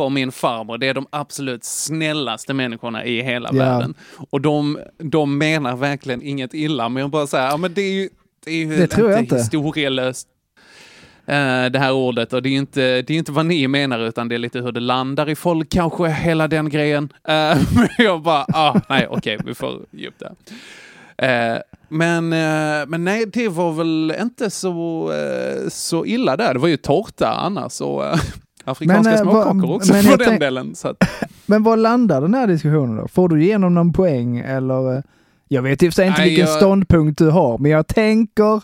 Och min farbror, det är de absolut snällaste människorna i hela Ja. världen. Och de, de menar verkligen inget illa, men jag bara säger, ja men det är ju, det är ju Det tror jag inte. historielöst. eh, det här ordet och det är ju inte, det är inte vad ni menar utan det är lite hur det landar i folk kanske, hela den grejen. Eh, men jag bara, ah, nej okej, vi får ge upp det. Eh, men, men nej, det var väl inte så, så illa där. Det var ju tårta annars och afrikanska Men, eh, småkakor också men för den delen. Så att, Men vad landar den här diskussionen då? Får du igenom någon poäng eller? eh, Jag vet i och för sig inte Nej, vilken jag- ståndpunkt du har, men jag tänker...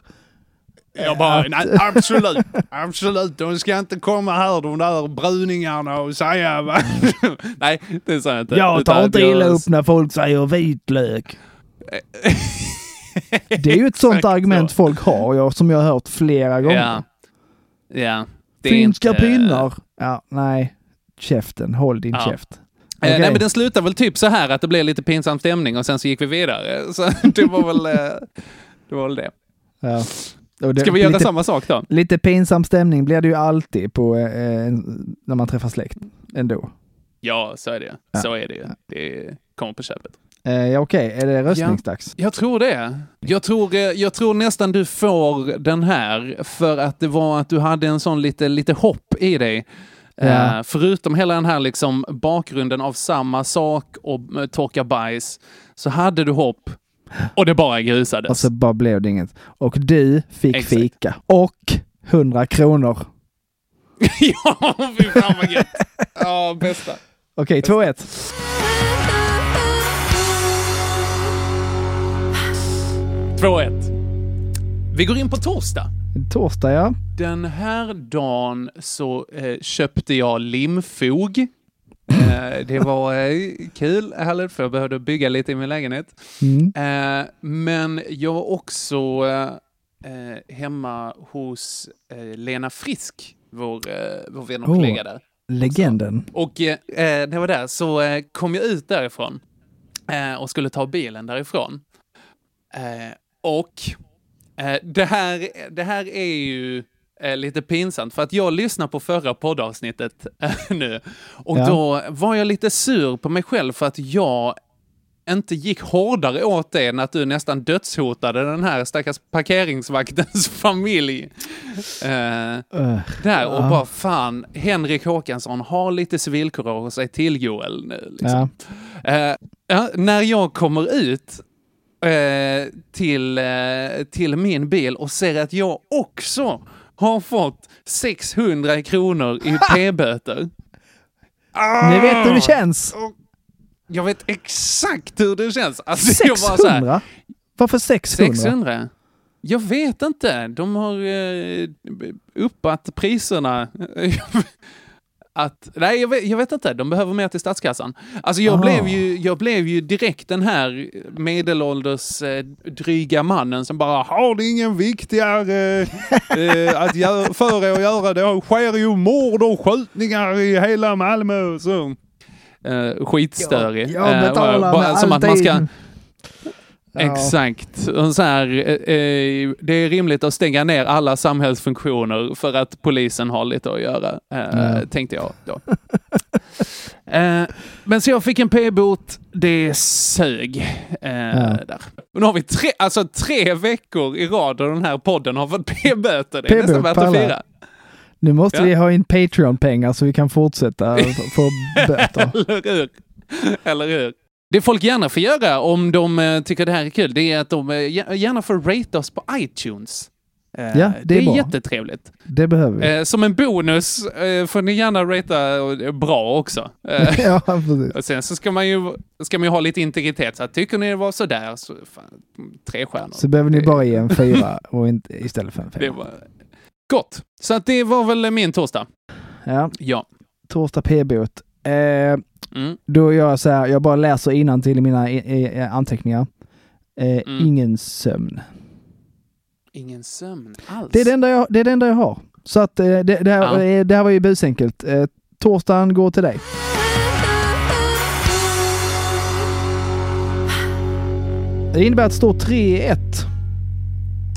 Jag bara, nej, absolut, absolut. De ska inte komma här, de där bruningarna, och säga... va- nej, det sa jag inte. Jag tar inte illa upp när folk säger vitlök. Det är ju ett sånt argument folk har, jag, som jag har hört flera gånger. Ja. Ja. Det Finska inte- pinnar. Ja, nej. Käften, håll din Ja. käft. Eh, Okej. nej, men den slutar väl typ så här att det blev lite pinsam stämning och sen så gick vi vidare. Så det var väl eh, det. Var väl det. Ja. Det- Ska vi göra lite, samma sak då? Lite pinsam stämning blir det ju alltid på, eh, när man träffar släkt ändå. Ja, så är det. Ja. Så är det. Det kommer på köpet. Eh, ja, Okej, är det röstningsdags? Jag tror det. Jag tror, eh, jag tror nästan du får den här för att det var att du hade en sån lite, lite hopp i dig. Ja. Eh, förutom hela den här liksom bakgrunden av samma sak och torka bajs så hade du hopp och det bara grusades. Och så bara blev det inget. Och du fick Exakt. fika. Och 100 kronor. ja, fy fan vad gött. Ja, bästa. Okej, 2-1. 2-1. Vi går in på torsdag. Torsdag, ja. Den här dagen så eh, köpte jag limfog. Eh, det var eh, kul, härligt, för jag behövde bygga lite i min lägenhet. Mm. Eh, men jag var också eh, eh, hemma hos Lena Frisk, vår, vår vän och Åh. kollega där. Legenden. Och eh, eh, det var där, så kom jag ut därifrån och skulle ta bilen därifrån. Och eh, det, här, det här är ju eh, lite pinsamt, för att jag lyssnar på förra poddavsnittet eh, nu och Ja. då var jag lite sur på mig själv för att jag inte gick hårdare åt det än att du nästan dödshotade den här stackars parkeringsvaktens familj. Eh, Uh, där och Ja. bara fan, Henrik Håkansson har lite civilkurage och säg till Joel nu. Liksom. ja. Eh, när jag kommer ut eh, till, eh, till min bil och ser att jag också har fått 600 kronor i p-böter. Ni vet hur det känns. Jag vet exakt hur det känns. Alltså, jag bara så här, 600? Varför 600? 600? Jag vet inte. De har eh, uppat priserna. Att, nej, jag vet, jag vet inte. De behöver mer till statskassan. Alltså jag, Ah. blev ju, jag blev ju direkt den här medelålders eh, dryga mannen som bara har det ingen viktigare eh, att gö- för er att göra? Det sker ju mord och skjutningar i hela Malmö. Så. Eh, skitstörig. Jag Eh, betalar bara- med som att man ska. Ja. Exakt. Så här, eh, eh, det är rimligt att stänga ner alla samhällsfunktioner för att polisen har lite att göra, eh, tänkte jag då. eh, men så jag fick en p-bot, det sög. Där. Och nu har vi tre, alltså tre veckor i rad och den här podden har fått p-böter. Det är nästan värt att fira. Nu måste Ja. vi ha in Patreon-pengar så vi kan fortsätta få böter. Eller hur? Eller hur? Det folk gärna får göra om de eh, tycker det här är kul, det är att de eh, gär- gärna får rate oss på iTunes. Eh, Ja, det är bra. jättetrevligt. Det behöver vi. Som en bonus får ni gärna ratea bra också. Ja, precis. och sen så ska man ju, ska man ju ha lite integritet. Så tycker ni det var sådär, så fan, tre stjärnor. Så behöver ni bara ge en fyra och inte, istället för en Det femma. var gott. Så att det var väl min torsdag. Ja, Ja. torsdag p-bot. Eh, Mm. då gör jag så här, jag bara läser till i mina anteckningar. Eh, Mm. Ingen sömn. Ingen sömn alls. Det är det enda jag, det är det enda jag har. Så att eh, det, det, här, Ja. eh, det här var ju busenkelt. Eh, torsdagen går till dig. Det innebär att det står 3-1.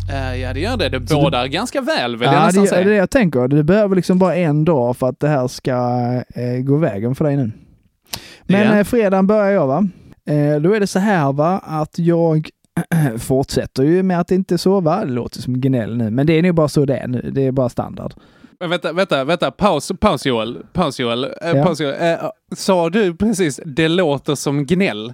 Eh, ja, det gör det. Det bådar ganska väl, vill jag Ja, det, nästan det är säga. det jag tänker. Du behöver liksom bara en dag för att det här ska gå vägen för dig nu. Men eh, fredagen börjar jag va. Eh, då är det så här va, att jag fortsätter ju med att inte sova. Det låter som gnäll nu, men det är nog bara så det är nu. Det är bara standard. Men vänta, vänta, vänta. Paus, paus Joel. Paus Joel. Eh, Ja. paus, Joel. Eh, sa du precis det låter som gnäll?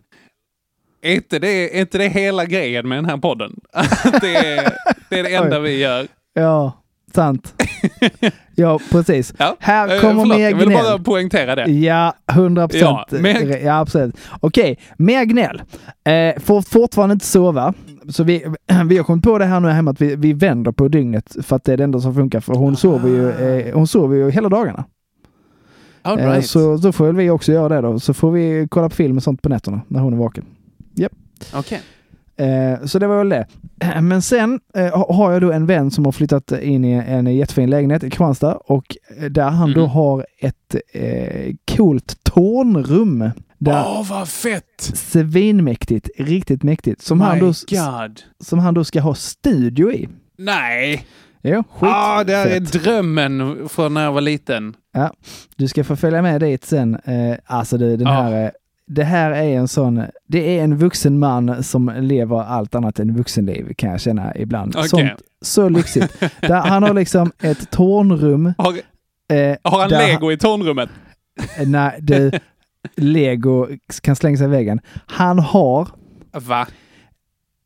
Är inte det, är inte det hela grejen med den här podden? Det, är, det är det enda vi gör. Ja, sant. ja, precis. Ja. Här eh, kommer förlåt, mer Jag vill bara gnäll. poängtera det. Ja, 100 procent. Ja, mer- Ja, absolut. Okej, mer gnäll. Eh, får fortfarande inte sova. Så vi, vi har kommit på det här nu hemma att vi, vi vänder på dygnet för att det är det enda som funkar. För hon sover ju, eh, hon sover ju hela dagarna. All Eh, right. Så då får väl vi också göra det då. Så får vi kolla på film och sånt på nätterna när hon är vaken. Okej. Eh, så det var väl det. Men sen eh, ha- har jag då en vän som har flyttat in i en jättefin lägenhet i Kristianstad och eh, där han då Mhm. har ett eh, coolt tornrum. Åh, vad fett! Svinmäktigt, riktigt mäktigt. Som han, då, God. som han då ska ha studio i. Nej! Jo, ah, det är drömmen från när jag var liten. Ja, du ska få följa med dit sen. Eh, alltså du, den Ja. här, det här är en sån, det är en vuxen man som lever allt annat än vuxenliv kan jag känna ibland. Okej. Sånt, så lyxigt. där han har liksom ett tornrum. Har, Eh, har han lego i tornrummet? Nej, du, lego kan slänga sig i väggen. Han har Va?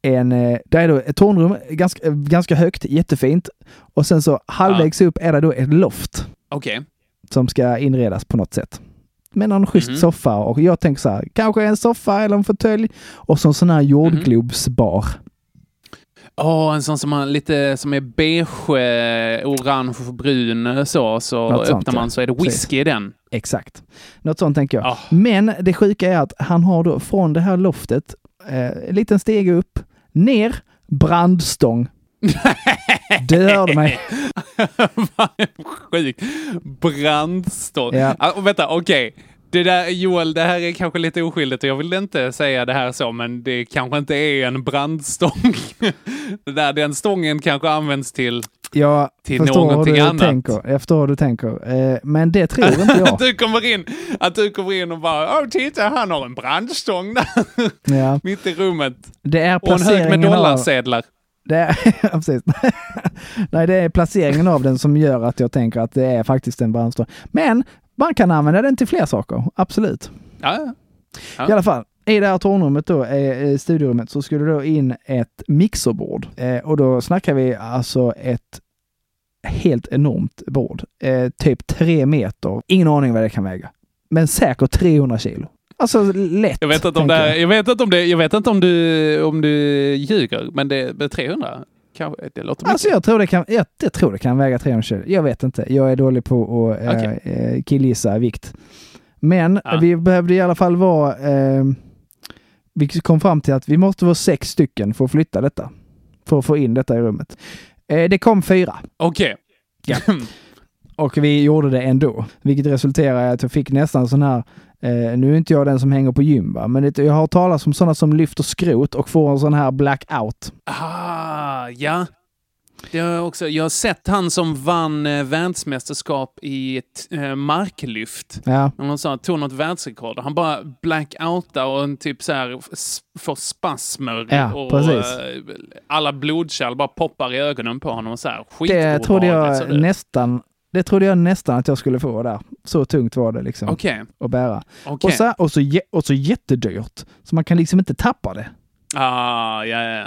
en, eh, där är då ett tornrum, ganska, eh, ganska högt, jättefint. Och sen så halvvägs upp är det då ett loft Okej. som ska inredas på något sätt. Med någon schysst Mhm. soffa och jag tänker så här, kanske en soffa eller en fåtölj och så en sån här Mhm. jordglobsbar. Åh, en sån som, har lite, som är beige, eh, orange brun så. Så Något öppnar sånt, man ja. så är det whisky i den. Exakt. Något sånt tänker jag. Ah. Men det sjuka är att han har då från det här loftet, eh, en liten steg upp, ner, brandstång. Du hörde mig. Sjukt. Brandstånd. Ja. Ah, vänta, okej. Det där, Joel, det här är kanske lite oskyldigt och jag vill inte säga det här så, men det kanske inte är en brandstång. det där, den stången kanske används till... Jag Till någonting annat. tänker. Jag förstår hur du tänker. Eh, men det tror inte jag. att, du kommer in, att du kommer in och bara, åh titta, han har en brandstång där Ja. mitt i rummet. Det är Och en hög med placeringen av... Det är, precis. Nej, det är placeringen av den som gör att jag tänker att det är faktiskt en brandstång. Men man kan använda den till fler saker, absolut. Ja, ja. I alla fall, i det här tornrummet då, eh, i studiorummet, så skulle då in ett mixerbord. Eh, och då snackar vi alltså ett helt enormt bord. Eh, typ tre meter. Ingen aning vad det kan väga. Men säkert 300 kilo. Alltså lätt. Jag vet inte om det, tänker är- jag vet inte om det, jag vet inte om du, om du ljuger, men det är 300. Kanske, det låter mycket. Alltså jag tror, det kan, jag, jag tror det kan väga 300 kilo. Jag vet inte. Jag är dålig på att eh, Okej. eh, killgissa vikt. Men Ja. vi behövde i alla fall vara... Eh, vi kom fram till att vi måste vara sex stycken för att flytta detta. För att få in detta i rummet. Eh, det kom fyra. Okej. Ja. Och vi gjorde det ändå. Vilket resulterade i att jag fick nästan sån här Eh, nu är inte jag den som hänger på gym, va? men det, jag har talat om sådana som lyfter skrot och får en sån här blackout. Ah, ja. Det har jag, också, jag har sett han som vann eh, världsmästerskap i eh, marklyft. Ja. Man sa, tog något världsrekord. Han bara blackoutar och en typ så här får spasmer. Ja, och eh, alla blodkärl bara poppar i ögonen på honom. Och så här, Det trodde jag nästan det trodde jag nästan att jag skulle få där. Så tungt var det liksom Okej. att bära. Okej. Och, så, och, så, och så jättedyrt. Så man kan liksom inte tappa det. Ah, ja, ja.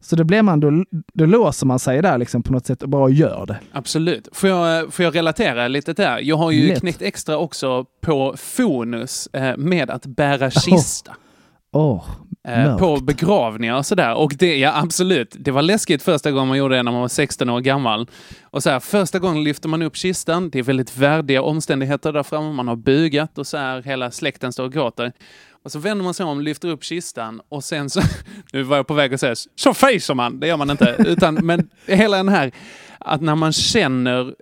Så då blir man, då, då låser man sig där liksom på något sätt och bara gör det. Absolut. Får jag, får jag relatera lite där? Jag har ju Lätt. knäckt extra också på Fonus eh, med att bära kista. Åh, Eh, mörkt. på begravningar och sådär. Och det, ja absolut, det var läskigt första gången man gjorde det när man var 16 år gammal. Och så här, första gången lyfter man upp kistan, det är väldigt värdiga omständigheter där framme, man har bugat och så här, hela släkten står och gråter. Och så vänder man sig om, lyfter upp kistan och sen så, nu var jag på väg att säga, så fejsar man, det gör man inte. Utan, men hela den här, att när man känner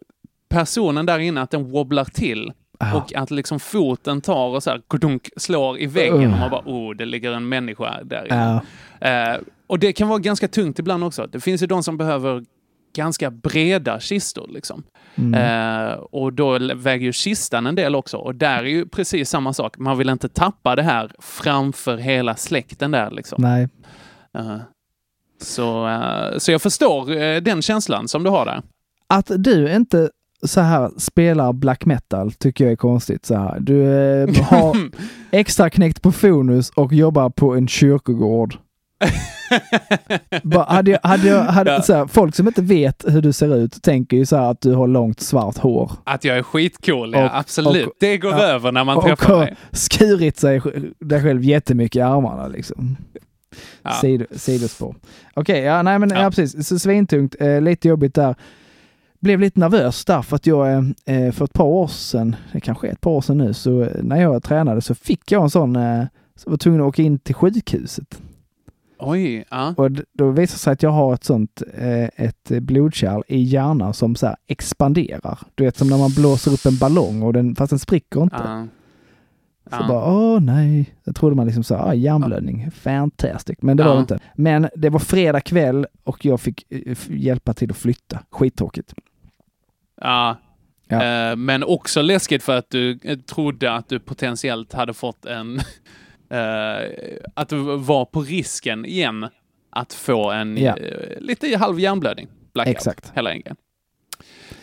personen där inne, att den wobblar till. Ah. Och att liksom foten tar och så här, kodunk, slår i väggen och Uh. man bara, oh, det ligger en människa där. Ja. Eh, och det kan vara ganska tungt ibland också. Det finns ju de som behöver ganska breda kistor. Liksom. Mm. Eh, och då väger ju kistan en del också. Och där är ju precis samma sak. Man vill inte tappa det här framför hela släkten där. Liksom. Nej. Eh, så, så jag förstår den känslan som du har där. Att du inte så här spelar black metal tycker jag är konstigt. Så här. Du eh, har extra knäckt på Fonus och jobbar på en kyrkogård. Bara, hade jag, hade jag, hade, Ja. så här, folk som inte vet hur du ser ut tänker ju så här att du har långt svart hår. Att jag är skitcool, ja. Och- absolut. och- det går ja. över när man och träffar har mig. skurit sig dig själv jättemycket i armarna liksom. Ja. Sid, sidospår. Okej, ja, nej men ja. Ja. precis. Så svintungt, eh, lite jobbigt där. Blev lite nervös där för att jag eh, för ett par år sedan, det kanske är ett par år sedan nu, så eh, när jag tränade så fick jag en sån, eh, så var tvungen att åka in till sjukhuset. Oj, ja. Och då visade det sig att jag har ett sånt, eh, ett blodkärl i hjärnan som så expanderar. Du vet som när man blåser upp en ballong och den, fast den spricker inte. ja. Så Ja. bara, åh nej. Jag trodde man liksom sa, ah, hjärnblödning, fantastic. Men det var Ja. det inte. Men det var fredag kväll och jag fick hjälpa till att flytta. Skittråkigt. Ja. Ja. Eh, men också läskigt för att du eh, trodde att du potentiellt hade fått en... eh, att du var på risken igen att få en Ja. eh, lite halv hjärnblödning. Blackout, Exakt. Hela enkelt.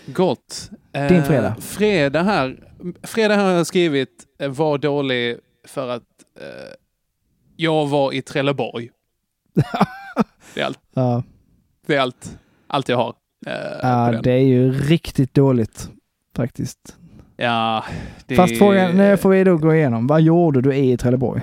Gott. Din fredag? Fredag här. Fredag har jag skrivit var dålig för att jag var i Trelleborg. det är allt. Ja, Det är allt, allt jag har. Eh, ja det är ju riktigt dåligt faktiskt. Ja, det... Fast frågan, nu får vi då gå igenom. Vad gjorde du i Trelleborg?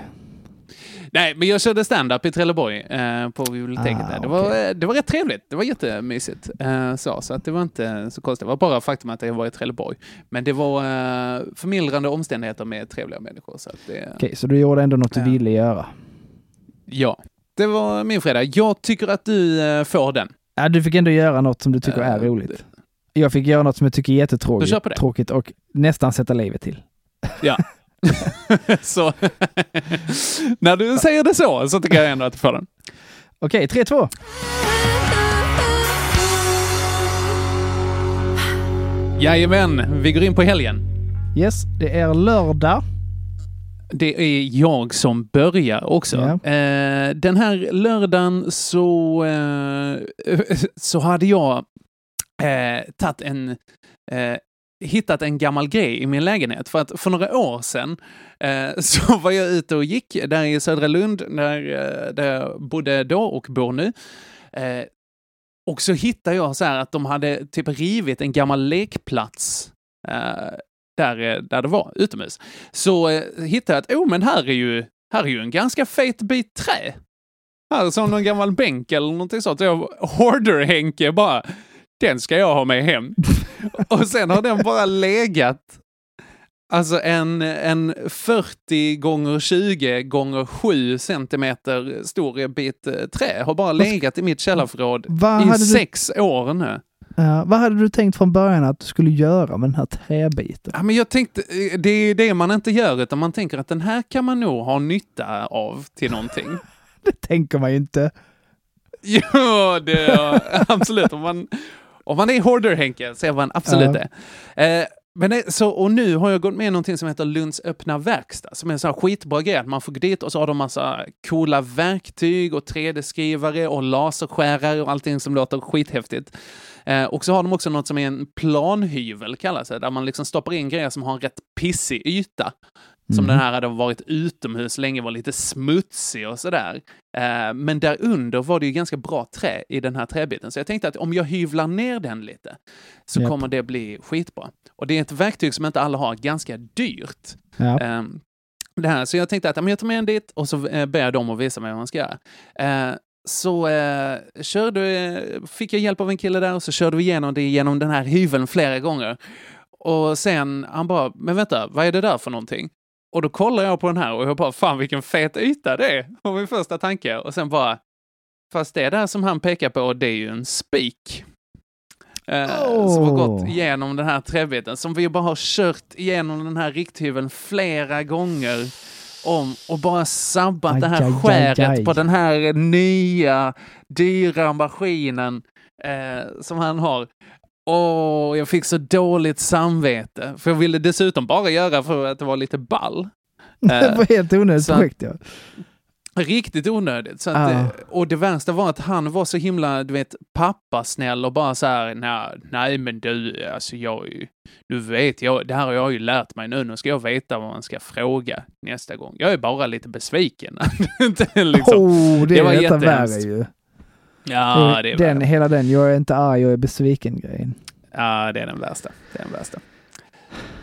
Nej, men jag körde stand-up i Trelleborg eh, på biblioteket. Ah, där. Det, var, okej. eh, det var rätt trevligt. Det var jättemysigt. Eh, så så att det var inte så konstigt. Det var bara faktum att jag var i Trelleborg. Men det var eh, förmildrande omständigheter med trevliga människor. Så att det, Okej, så du gjorde ändå något du ville göra. Ja, det var min fredag. Jag tycker att du eh, får den. Ja, du fick ändå göra något som du tycker är Eh, roligt. Jag fick göra något som jag tycker är jättetråkigt tråkigt och nästan sätta livet till. Ja. så när du säger det så, så tycker jag ändå att du får den. Okej, 3-2. Jajamän, vi går in på helgen. Yes, det är lördag. Det är jag som börjar också. Ja. Eh, den här lördagen så, eh, så hade jag eh, tagit en, eh, hittat en gammal grej i min lägenhet. För att för några år sedan eh, så var jag ute och gick där i Södra Lund, där, eh, där jag bodde då och bor nu. Eh, och så hittade jag så här att de hade typ rivit en gammal lekplats eh, där, eh, där det var utomhus. Så eh, hittade jag att, oh men här är ju, här är ju en ganska fet bit trä. Här är som någon gammal bänk eller någonting sånt. Så jag, Hoarder-Henke bara, den ska jag ha med hem. Och sen har den bara legat, alltså en, en 40 gånger 20 gånger 7 centimeter stor bit eh, trä har bara legat i mitt källarförråd i hade du- sex år nu. Ja, vad hade du tänkt från början att du skulle göra med den här träbiten? Ja, men jag tänkte, eh, det är det man inte gör, utan man tänker att den här kan man nog ha nytta av till någonting. Det tänker man ju inte. ja, det är absolut. Om man, om man är hoarder, Henke, så är man absolut Ja. det. Eh, men det, så, och nu har jag gått med i någonting som heter Lunds öppna verkstad, som är en sån här skitbra grej. Att man får gå dit och så har de massa coola verktyg och 3D-skrivare och laserskärare och allting som låter skithäftigt. Eh, och så har de också något som är en planhyvel, kallas det, där man liksom stoppar in grejer som har en rätt pissig yta. Som Mm. den här hade varit utomhus länge, var lite smutsig och sådär. Eh, men där under var det ju ganska bra trä i den här träbiten. Så jag tänkte att om jag hyvlar ner den lite så Japp. kommer det bli skitbra. Och det är ett verktyg som inte alla har, ganska dyrt. Ja. Ehm, det här. Så jag tänkte att ja, men jag tar med en dit och så eh, ber jag dem att visa mig vad man ska göra. Eh, så eh, körde, eh, fick jag hjälp av en kille där och så körde vi igenom det genom den här hyveln flera gånger. Och sen han bara, men vänta, vad är det där för någonting? Och då kollar jag på den här och jag bara, fan vilken fet yta det är, var min första tanke. Och sen bara, fast det där som han pekar på, det är ju en spik. Eh, Som har gått Oh. igenom den här träbiten, som vi bara har kört igenom den här rikthyveln flera gånger om och bara sabbat Aj, det här aj, skäret aj. på den här nya, dyra maskinen eh, som han har. Och jag fick så dåligt samvete, för jag ville dessutom bara göra för att det var lite ball. det var helt onödigt så- projekt ja. Riktigt onödigt. Så att, Ja. eh, Och det värsta var att han var så himla, du vet, pappasnäll och bara så här, nej, nej men du, alltså jag, du vet, jag, det här har jag ju lärt mig nu, nu ska jag veta vad man ska fråga nästa gång. Jag är bara lite besviken. Liksom, oh, det, det var jättehemskt. Ja, det är den, värre. hela den, jag är inte arg, jag är besviken-grejen. Ja, det är den värsta. Det är den värsta.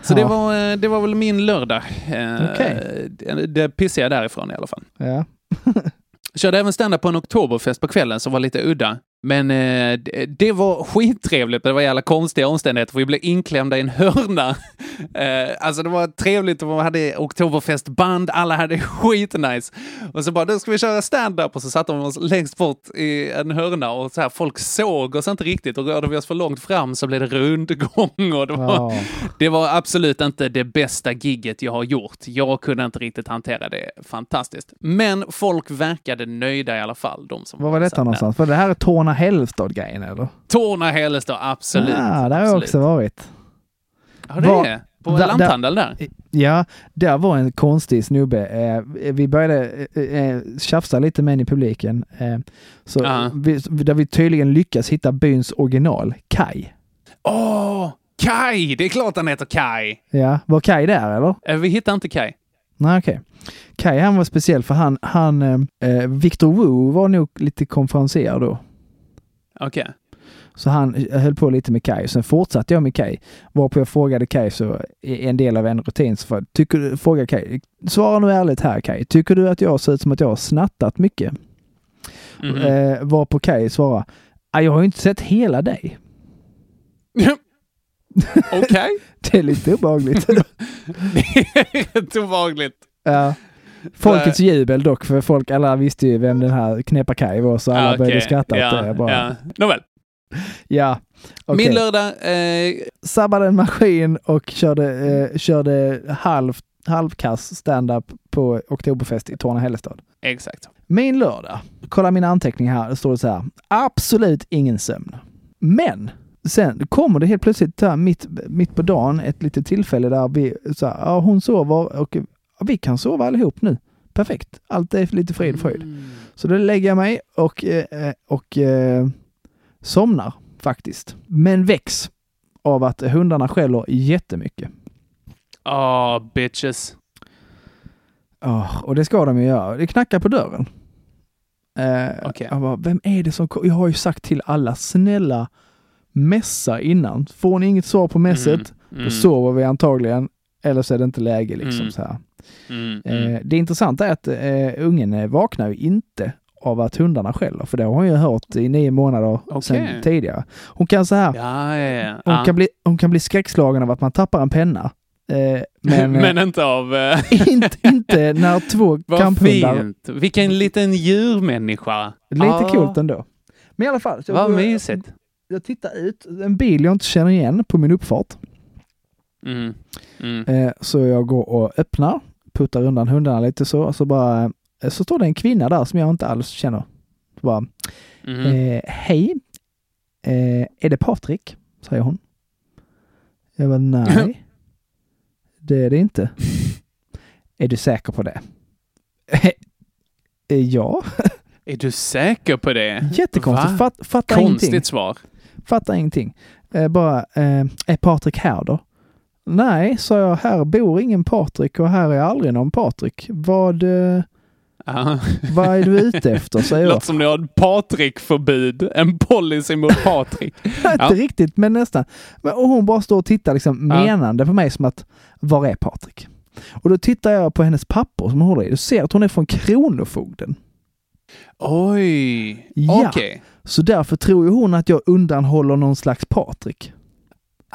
Så Ja. det, var, eh, det var väl min lördag. Eh, Okej. Det, det pissade jag därifrån i alla fall. Ja. Körde även stand på en oktoberfest på kvällen som var lite udda. Men eh, det, det var skittrevligt, men det var jävla konstiga omständigheter för vi blev inklämda i en hörna. Eh, alltså det var trevligt och vi hade oktoberfestband, alla hade skitnice. Och så bara, då ska vi köra stand-up och så satte de oss längst bort i en hörna och så här, folk såg oss inte riktigt och rörde vi oss för långt fram så blev det rundgång och det var, Ja. det var absolut inte det bästa gigget jag har gjort. Jag kunde inte riktigt hantera det fantastiskt. Men folk verkade nöjda i alla fall. De som Var var detta någonstans? Var det här är Torna Hällestad-grejen eller? Torna Hällestad, absolut. Ja, där har jag också varit. Ja, det Var- är. På där- lanthandel där. Ja, där var en konstig snubbe. Eh, vi började eh, eh, tjafsa lite med en i publiken. Eh, så Ja. vi, där vi tydligen lyckas hitta byns original, Kai. Åh, Kai! Det är klart han heter Kai. Ja, var Kai där eller? Eh, Vi hittar inte Kai. Nej, okej. Kai han var speciell för han, han eh, eh, Victor Wu var nog lite konferenser då. Okej. Så han höll på lite med Kai. Sen fortsatte jag med Kai. Varpå jag frågade Kai så i en del av en rutin så tycker du, fråga Kai, svara nu ärligt här Kai. Tycker du att jag ser ut som att jag har snattat mycket? Mhm. Eh, varpå Kai svarar, "Ah, jag har ju inte sett hela dig. Okej. Det är lite obehagligt. det är rätt obehagligt. ja. Folkets jubel dock, för folk alla visste ju vem den här Knepa Kai var så alla Ja, började okej. skratta åt ja, det. Bara, Ja. Nåväl. Ja, okej. Min lördag, eh, Sabbade en maskin och körde, eh, körde halv, halvkass stand-up på Oktoberfest i Torna Hällestad. exakt. Min lördag, kolla mina anteckningar här, det står så här. Absolut ingen sömn. Men sen kommer det helt plötsligt där, mitt, mitt på dagen ett litet tillfälle där vi, så här, ja, hon sover och ja, vi kan sova allihop nu. Perfekt. Allt är lite frid och fröjd. Så då lägger jag mig och, eh, och eh, somnar faktiskt. Men väcks av att hundarna skäller jättemycket. Åh, bitches. Oh, och det ska de ju göra. Det knackar på dörren. Eh, Okej. Jag bara, vem är det som ko-" Jag har ju sagt till alla, snälla messa innan. Får ni inget svar på messet, Mm, då sover vi antagligen. Eller så är det inte läge liksom Mm. så här. Mm, mm. Eh, det intressanta är att eh, ungen eh, vaknar ju inte av att hundarna skäller, för det har hon ju hört i nio månader Okej. sedan tidigare. Hon kan så här, Ja, ja, ja. hon, kan bli, hon kan bli skräckslagen av att man tappar en penna. Eh, men Men inte av... inte, inte när två Vad kamphundar... fint. Vilken liten djurmänniska. Lite Ja. coolt ändå. Men i alla fall. Så Vad jag, mysigt. jag tittar ut, en bil jag inte känner igen på min uppfart. Mm. Mm. Eh, så jag går och öppnar, puttar undan hundarna lite så, och så bara, eh, så står det en kvinna där som jag inte alls känner. Så bara, Mhm. eh, hej, eh, är det Patrik? Säger hon. Jag bara, nej. det är det inte. är du säker på det? Eh, ja. Är du säker på det? Jättekonstigt. Va? Fatt, fattar Konstigt ingenting. svar. Fattar ingenting. Eh, bara, eh, är Patrik här då? Nej, sa jag, här bor ingen Patrik och här är aldrig någon Patrik. Vad, eh, vad är du ute efter? Säger jag. Låter som ni har ett Patrik-förbud. En policy mot Patrik. Inte Ja. riktigt, men nästan. Men, och hon bara står och tittar liksom Ja. menande på mig som att, var är Patrik? Och då tittar jag på hennes papper som hon håller i och ser att hon är från Kronofogden. Oj. Ja. Okej. Så därför tror ju hon att jag undanhåller någon slags Patrik.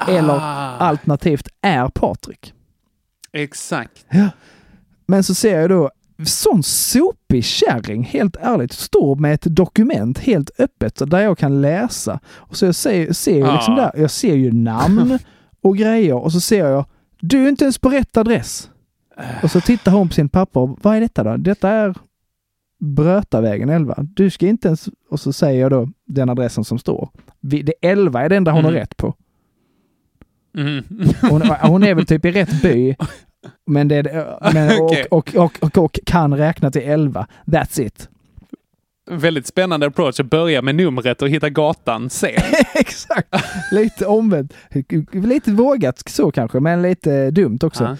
Eller Ah, alternativt är Patrik. Exakt. Men så ser jag då sån sopig kärring, helt ärligt, står med ett dokument helt öppet där jag kan läsa. Och så jag ser, ser ju liksom Ja. där, jag ser ju namn och grejer och så ser jag, du är inte ens på rätt adress. Och så tittar hon på sin pappa och vad är detta då? Detta är Brötavägen 11. Du ska inte ens... Och så säger jag då den adressen som står. Det 11 är det enda hon har Mm. rätt på. Mm. Hon, hon är väl typ i rätt by. Men det, men, och, och, och, och, och kan räkna till 11. That's it. Väldigt spännande approach att börja med numret och hitta gatan sen. Exakt. Lite omvänt. Lite vågat så kanske, men lite dumt också. Ja.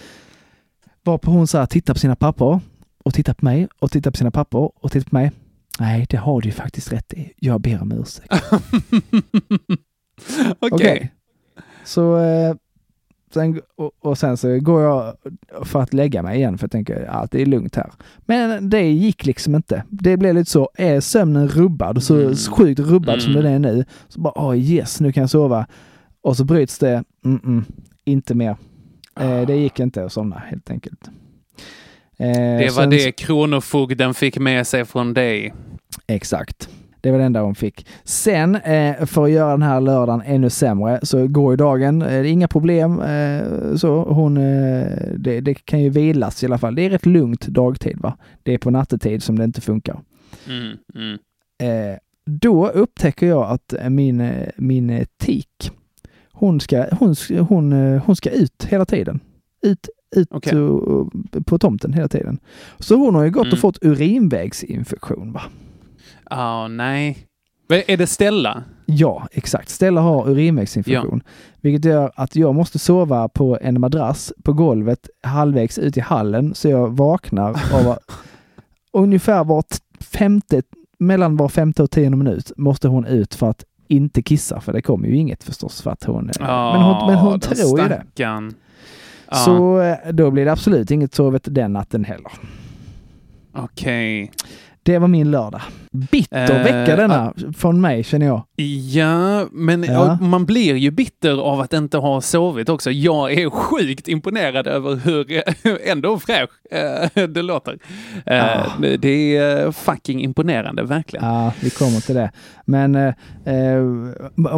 Varpå hon så här, tittar på sina pappor och tittar på mig och tittar på sina pappor och tittar på mig. Nej, det har du ju faktiskt rätt i. Jag ber om ursäkt. Okej. Okej. Så eh, sen, och, och sen så går jag för att lägga mig igen för jag tänker allt är lugnt här. Men det gick liksom inte. Det blev lite så, är sömnen rubbad, så Mm. sjukt rubbad som Mm. den är nu, så bara oh yes, nu kan jag sova. Och så bryts det, mm -mm, inte mer. Eh, det gick inte att somna helt enkelt. Eh, Det var sen- det kronofogden fick med sig från dig. Exakt. Det var det enda hon fick. Sen, eh, för att göra den här lördagen ännu sämre, så går ju dagen. Eh, det är inga problem. Eh, så hon, eh, det, det kan ju vilas i alla fall. Det är rätt lugnt dagtid. va? Det är på nattetid som det inte funkar. Mm, mm. Eh, då upptäcker jag att min, min tik, hon ska, hon, hon, hon ska ut hela tiden. Ut, ut och, på tomten hela tiden. Så hon har ju gått Mm. och fått urinvägsinfektion. va? Ja, nej. Men Är det Stella? Ja, exakt. Stella har urinvägsinfektion, vilket gör att jag måste sova på en madrass på golvet halvvägs ut i hallen så jag vaknar av ungefär var femte, mellan var femte och tionde minut måste hon ut för att inte kissa, för det kommer ju inget förstås för att hon... eh, men hon, men hon tror ju det. Ja, Så eh, då blir det absolut inget sovet den natten heller. Okej. Det var min lördag. Bitter Eh, vecka denna från mig känner jag. Ja, men Ja. man blir ju bitter av att inte ha sovit också. Jag är sjukt imponerad över hur ändå fräsch eh, det låter. Ja. det- är fucking imponerande, verkligen. Ja, vi kommer till det. Men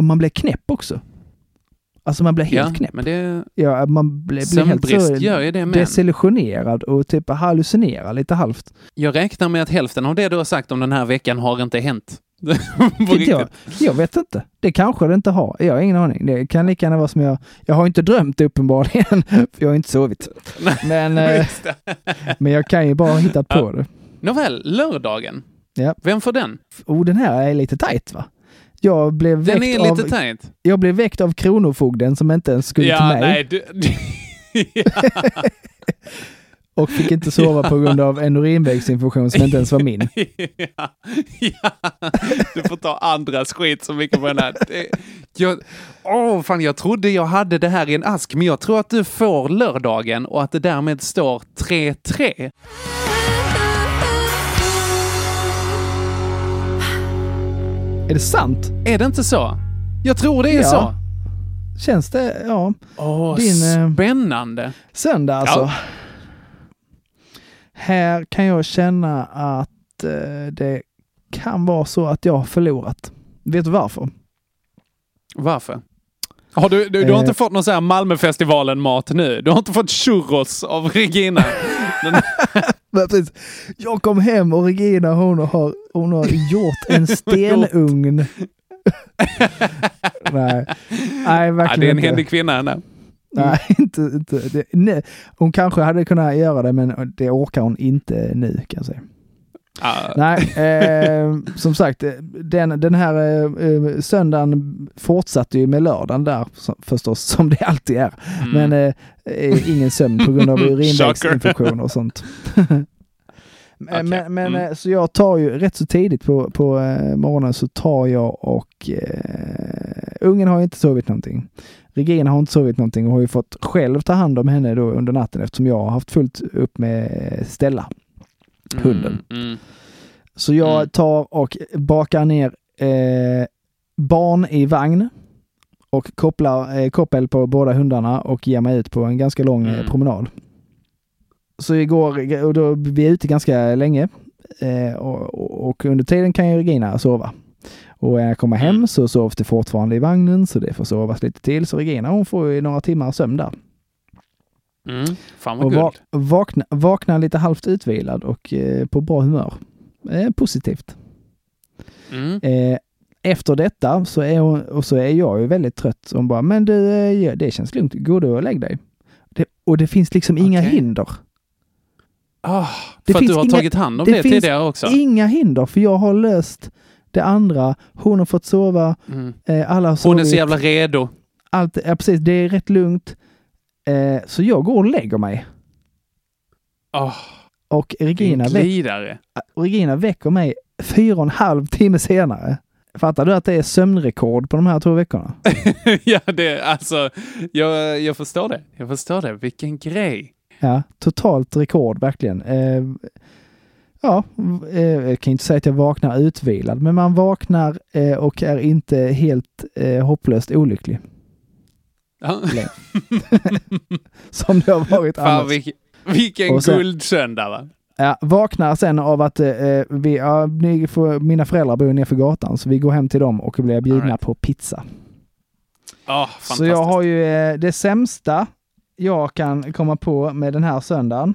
man blir knäpp också. Alltså man blir helt Ja, knäpp. men det, Ja, man blir, blir helt så gör ju det med. desillusionerad och typ hallucinerar lite halvt. Jag räknar med att hälften av det du har sagt om den här veckan har inte hänt. Jag, jag vet inte. Det kanske det inte har. Jag har ingen aning. Det kan lika gärna vara som jag... Jag har inte drömt uppenbarligen, för jag har inte sovit. Men, eh, men jag kan ju bara ha hittat på Ja. det. Nåväl, lördagen. Ja. Vem får den? Oh, den här är lite tajt va? Jag blev Den väckt är av, lite tajt. Jag blev väckt av Kronofogden som inte ens skulle till mig. nej, du, och fick inte sova på grund av en urinvägsinfektion som inte ens var min. ja, ja, du får ta andras skit så mycket på den här. Jag, åh, fan, jag trodde jag hade det här i en ask, men jag tror att du får lördagen och att det därmed står 3-3. Är det sant? Är det inte så? Jag tror det är Ja. så. Känns det? Ja. Åh, Din, eh, spännande. Söndag alltså. Ja. Här kan jag känna att eh, det kan vara så att jag har förlorat. Vet du varför? Varför? Har du, du, du har Eh. inte fått någon sån här Malmöfestivalen-mat nu? Du har inte fått churros av Regina? Den. Jag kom hem och Regina hon har, hon har gjort en stenugn. Nej, nej verkligen det är en händig kvinna henne. Nej, inte, inte. Det, nej. Hon kanske hade kunnat göra det, men det orkar hon inte nu kan jag säga. Ja, Nej, eh, som sagt, den, den här eh, eh, söndagen fortsatte ju med lördagen där förstås, som det alltid är. mm. Men eh, eh, ingen sömn på grund av urinvägsinfektion och sånt. Men, Okej, men, men mm. eh, så jag tar ju rätt så tidigt på, på eh, morgonen så tar jag och eh, ungen har ju inte sovit någonting. Regina har inte sovit någonting och har ju fått själv ta hand om henne då under natten eftersom jag har haft fullt upp med Stella. Hunden. Mm, mm. Så jag Mm. tar och bakar ner eh, barn i vagn och kopplar eh, koppel på båda hundarna och ger mig ut på en ganska lång eh, Mm. promenad. Så igår, och då vi är ute ganska länge eh, och, och, och under tiden kan ju Regina sova. Och när jag kommer hem Mm. så sovs det fortfarande i vagnen så det får sovas lite till. Så Regina hon får ju några timmar sömn där. Mm. Fan vad Och va vakna, vakna lite halvt utvilad och eh, på bra humör. Eh, positivt. Mm. Eh, efter detta så är, hon, och så är jag ju väldigt trött. Hon bara, men du, eh, ja, det känns lugnt. Gå du och lägg dig. Det, Och det finns liksom inga Okej. hinder. Ah, Det för att finns du har inga- tagit hand om det, finns tidigare också? inga hinder, för jag har löst det andra. Hon har fått sova, Mm. eh, alla har Hon är så sovit. jävla redo. Allt, ja, precis, det är rätt lugnt. Eh, så jag går och lägger mig. Oh, Och Regina, väck, och Regina väcker mig fyra och en halv timme senare. Fattar du att det är sömnrekord på de här två veckorna? ja, det alltså, jag, jag förstår det. Jag förstår det. Vilken grej. Ja, totalt rekord verkligen. Eh, ja, eh, jag kan inte säga att jag vaknar utvilad, men man vaknar eh, och är inte helt eh, hopplöst olycklig. Ja. Som det har varit Fan, annars. vilken, vilken sen- guldsöndag va? Ja, vaknar sen av att eh, vi, ja, ni får, mina föräldrar bor nere för gatan, så vi går hem till dem och blir bjudna right. på pizza. Ja, Så jag har ju eh, det sämsta jag kan komma på med den här söndagen.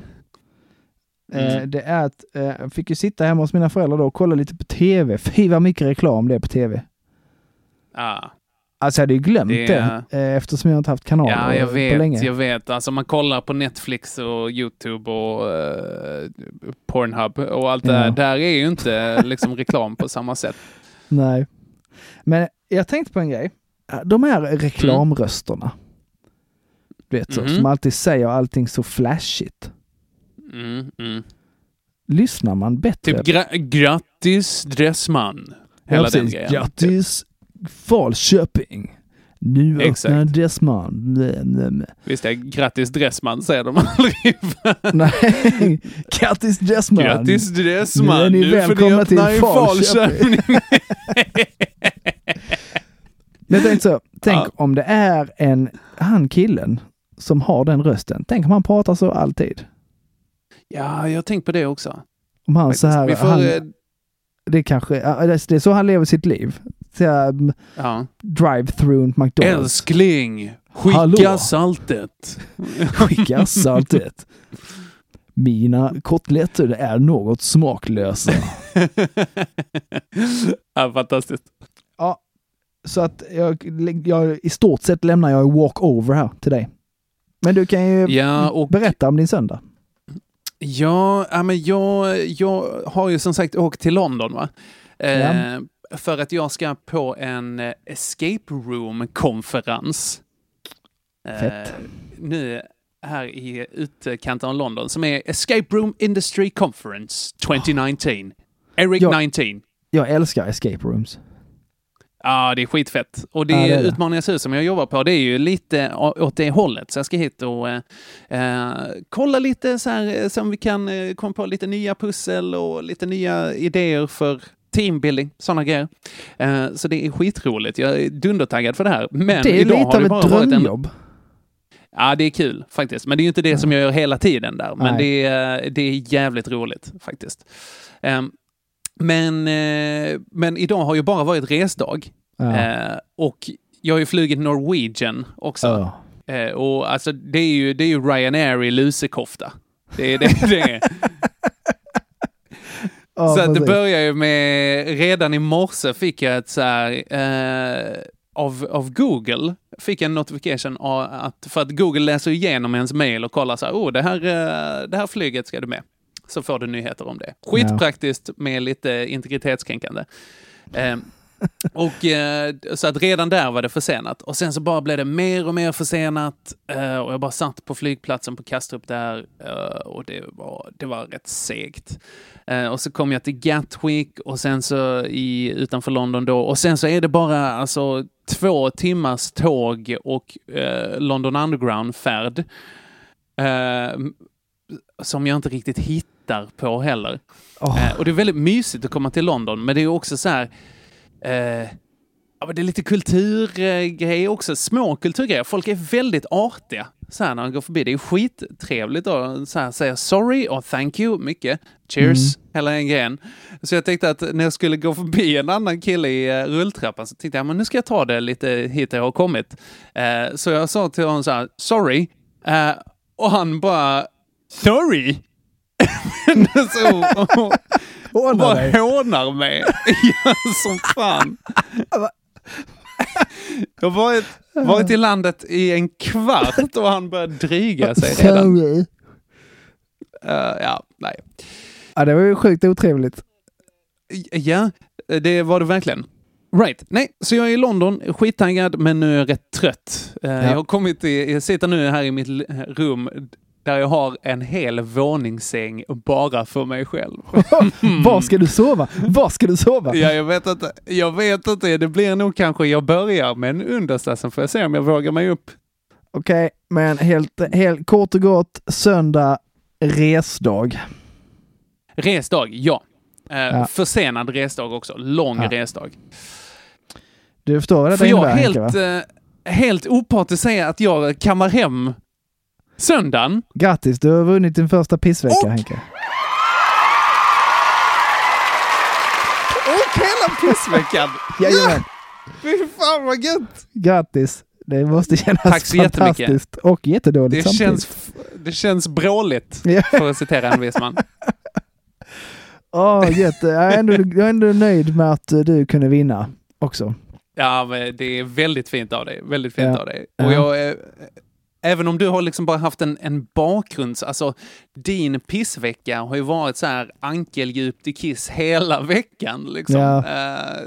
Eh, Mm. det är att eh, jag fick ju sitta hemma hos mina föräldrar då och kolla lite på tv. Fy vad mycket reklam det är på tv. Ja. Alltså jag hade ju glömt Det det, eh, eftersom jag inte haft kanaler Ja, jag på vet. länge. Jag vet. Alltså man kollar på Netflix och YouTube och eh, Pornhub och allt det Ja. där. Där är ju inte liksom reklam på samma sätt. Nej. Men jag tänkte på en grej. De här reklamrösterna. Du vet så, Mhm. som alltid säger allting så flashigt. Mm, mm. Lyssnar man bättre? Typ gra grattis Dressman. Ja, Hela den precis. grejen. Grattis Falköping! Nu Exakt. öppnar Dressman. Visst är grattis Dressman säger de aldrig. Nej, grattis Dressman! Grattis Nu är Dressman, ni nu välkomna till Falköping. Falköping. Men tänkte så, tänk Ja. om det är en, han killen som har den rösten. Tänk om han pratar så alltid. ja, jag har tänkt på det också. Om han så här, får, han, eh, det kanske, det är så han lever sitt liv. Mm, ja. drive-through McDonalds. Älskling, skicka Hallå. saltet. Skicka saltet. Mina kotletter är något smaklösa. ja, fantastiskt. Ja, så att jag, jag, i stort sett lämnar jag walk-over här till dig. Men du kan ju Ja, och berätta om din söndag. Ja, ja, men jag, jag har ju som sagt åkt till London va? Eh, Ja. För att jag ska på en eh, escape room-konferens. Fett. nu här i utkanten av London som är Escape Room Industry Conference 2019. Eric Ja. 19. Jag älskar escape rooms. Ja, det är skitfett. Och det, Ja, det är. Utmaningens hus som jag jobbar på, det är ju lite åt det hållet. Så jag ska hit och eh, eh, kolla lite så här, eh, så om vi kan eh, komma på lite nya pussel och lite nya idéer för teambuilding, sådana grejer. Eh, så det är skitroligt. Jag är dundertaggad för det här. Men det är idag lite har av det ett varit en, drömjobb. Ja, det är kul faktiskt. Men det är ju inte det som jag gör hela tiden där. Men Nej. det är, det är jävligt roligt faktiskt. Ehm, men, eh, men idag har ju bara varit resdag. Ja. Eh, och jag har ju flugit Norwegian också. Ja. Eh, och alltså det är ju, det är ju Ryanair i lusekofta. Det är det. det är. Ja, så att det börjar ju med, redan i morse fick jag ett så här, eh, av, av Google, fick en notification av att, för att Google läser igenom ens mail och kollar så här, oh, det här, eh, det här flyget ska du med. Så får du nyheter om det. Skitpraktiskt med lite integritetskränkande. Eh, och eh, så att redan där var det försenat. Och sen så bara blev det mer och mer försenat. Eh, och jag bara satt på flygplatsen på Kastrup där eh, och det var, det var rätt segt. Eh, och så kom jag till Gatwick och sen så i, utanför London då. Och sen så är det bara alltså två timmars tåg och eh, London Underground-färd. Eh, som jag inte riktigt hittar på heller. Eh, och det är väldigt mysigt att komma till London, men det är också så här... Eh, ja, men det är lite kulturgrejer också, små kulturgrejer. Folk är väldigt artiga så här när de går förbi. Det är skittrevligt att så här, säga sorry och thank you mycket. Cheers, hela den grejen. Så jag tänkte att när jag skulle gå förbi en annan kille i uh, rulltrappan så tänkte jag men nu ska jag ta det lite hit jag har kommit. Eh, så jag sa till honom så här, sorry. Eh, och han bara, sorry? Så, och, och, bara hånar mig. ja, som fan. Jag har varit, varit i landet i en kvart och han börjar dryga sig redan. Eh, ja, nej. Ja, det var ju sjukt otrevligt. Ja, det var det verkligen. Right. Nej, så jag är i London, skittaggad, men nu är jag rätt trött. Eh, Jag har kommit i, jag sitter nu här i mitt rum där jag har en hel våningssäng bara för mig själv. Var ska du sova? Var ska du sova? Ja, jag vet inte. Jag vet inte. Det blir nog kanske jag börjar med en understa, sen får jag se om jag vågar mig upp. Okej, men helt, helt kort och gott, söndag, resdag. Resdag, ja. Eh, Ja. Försenad resdag också. Lång Ja. resdag. Du förstår vad jag innebär, helt, va? eh, helt opartiskt säga att jag kammar hem söndagen. Grattis, du har vunnit din första pissvecka, Och- Henke. Och hela pissveckan! Jajamän. Fy fan vad gött! Grattis! Det måste kännas Tack så fantastiskt och jättedåligt Det samtidigt. känns, det känns bråligt, för att citera en viss man. Åh, jätte. Jag är, ändå, jag är ändå nöjd med att du kunde vinna också. Ja, men det är väldigt fint av dig. Väldigt fint Ja. av dig. Och jag, eh, även om du har liksom bara haft en, en bakgrunds... Alltså, din pissvecka har ju varit så här ankeldjupt i kiss hela veckan. Liksom. Ja. Eh,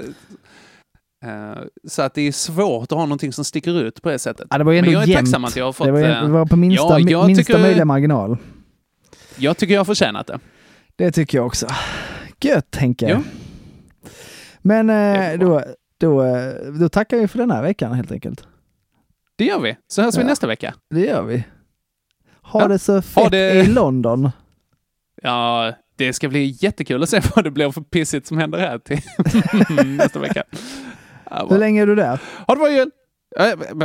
eh, så att det är svårt att ha någonting som sticker ut på det sättet. Ja, det var ju ändå Men jag är jämnt. tacksam att jag har fått... det, var, eh, det var på minsta, ja, minsta tycker- möjliga marginal. Jag tycker jag har förtjänat det. Det tycker jag också. Gött Henke. Ja. Men eh, då, då, eh, då tackar vi för den här veckan helt enkelt. Det gör vi. Så hörs vi Ja. nästa vecka. Det gör vi. Ha Ja. det så fett det- i London. Ja, det ska bli jättekul att se vad det blir för pissigt som händer här till nästa vecka. Ja, Hur länge är du där? Ha det bra jul!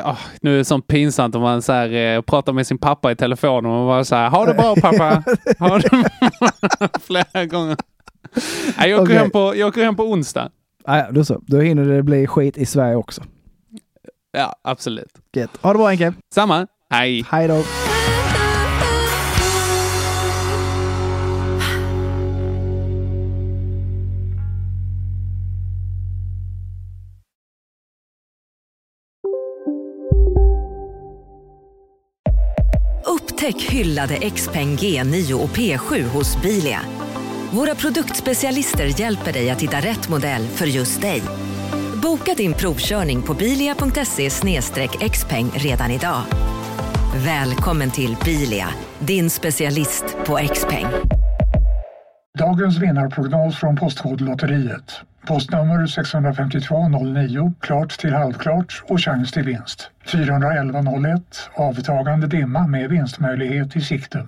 Åh, nu är det så pinsamt om man så här, eh, pratar med sin pappa i telefon och man bara så här, ha det bra pappa! Ha det Flera gånger. Nej, jag, åker Okej. hem på, jag åker hem på onsdag. Ah, ja, då så. Då hinner det bli skit i Sverige också. Ja, absolut. Gött. Ha det bra Henke. Samma. Hej! Hej då. Upptäck hyllade XPeng G9 och P7 hos Bilia. Våra produktspecialister hjälper dig att hitta rätt modell för just dig. Boka din provkörning på bilia.se xpeng redan idag. Välkommen till Bilia, din specialist på XPeng. Dagens vinnarprognos från Postkodlotteriet. Postnummer 65209, klart till halvklart och chans till vinst. 41101, avtagande dimma med vinstmöjlighet i sikte.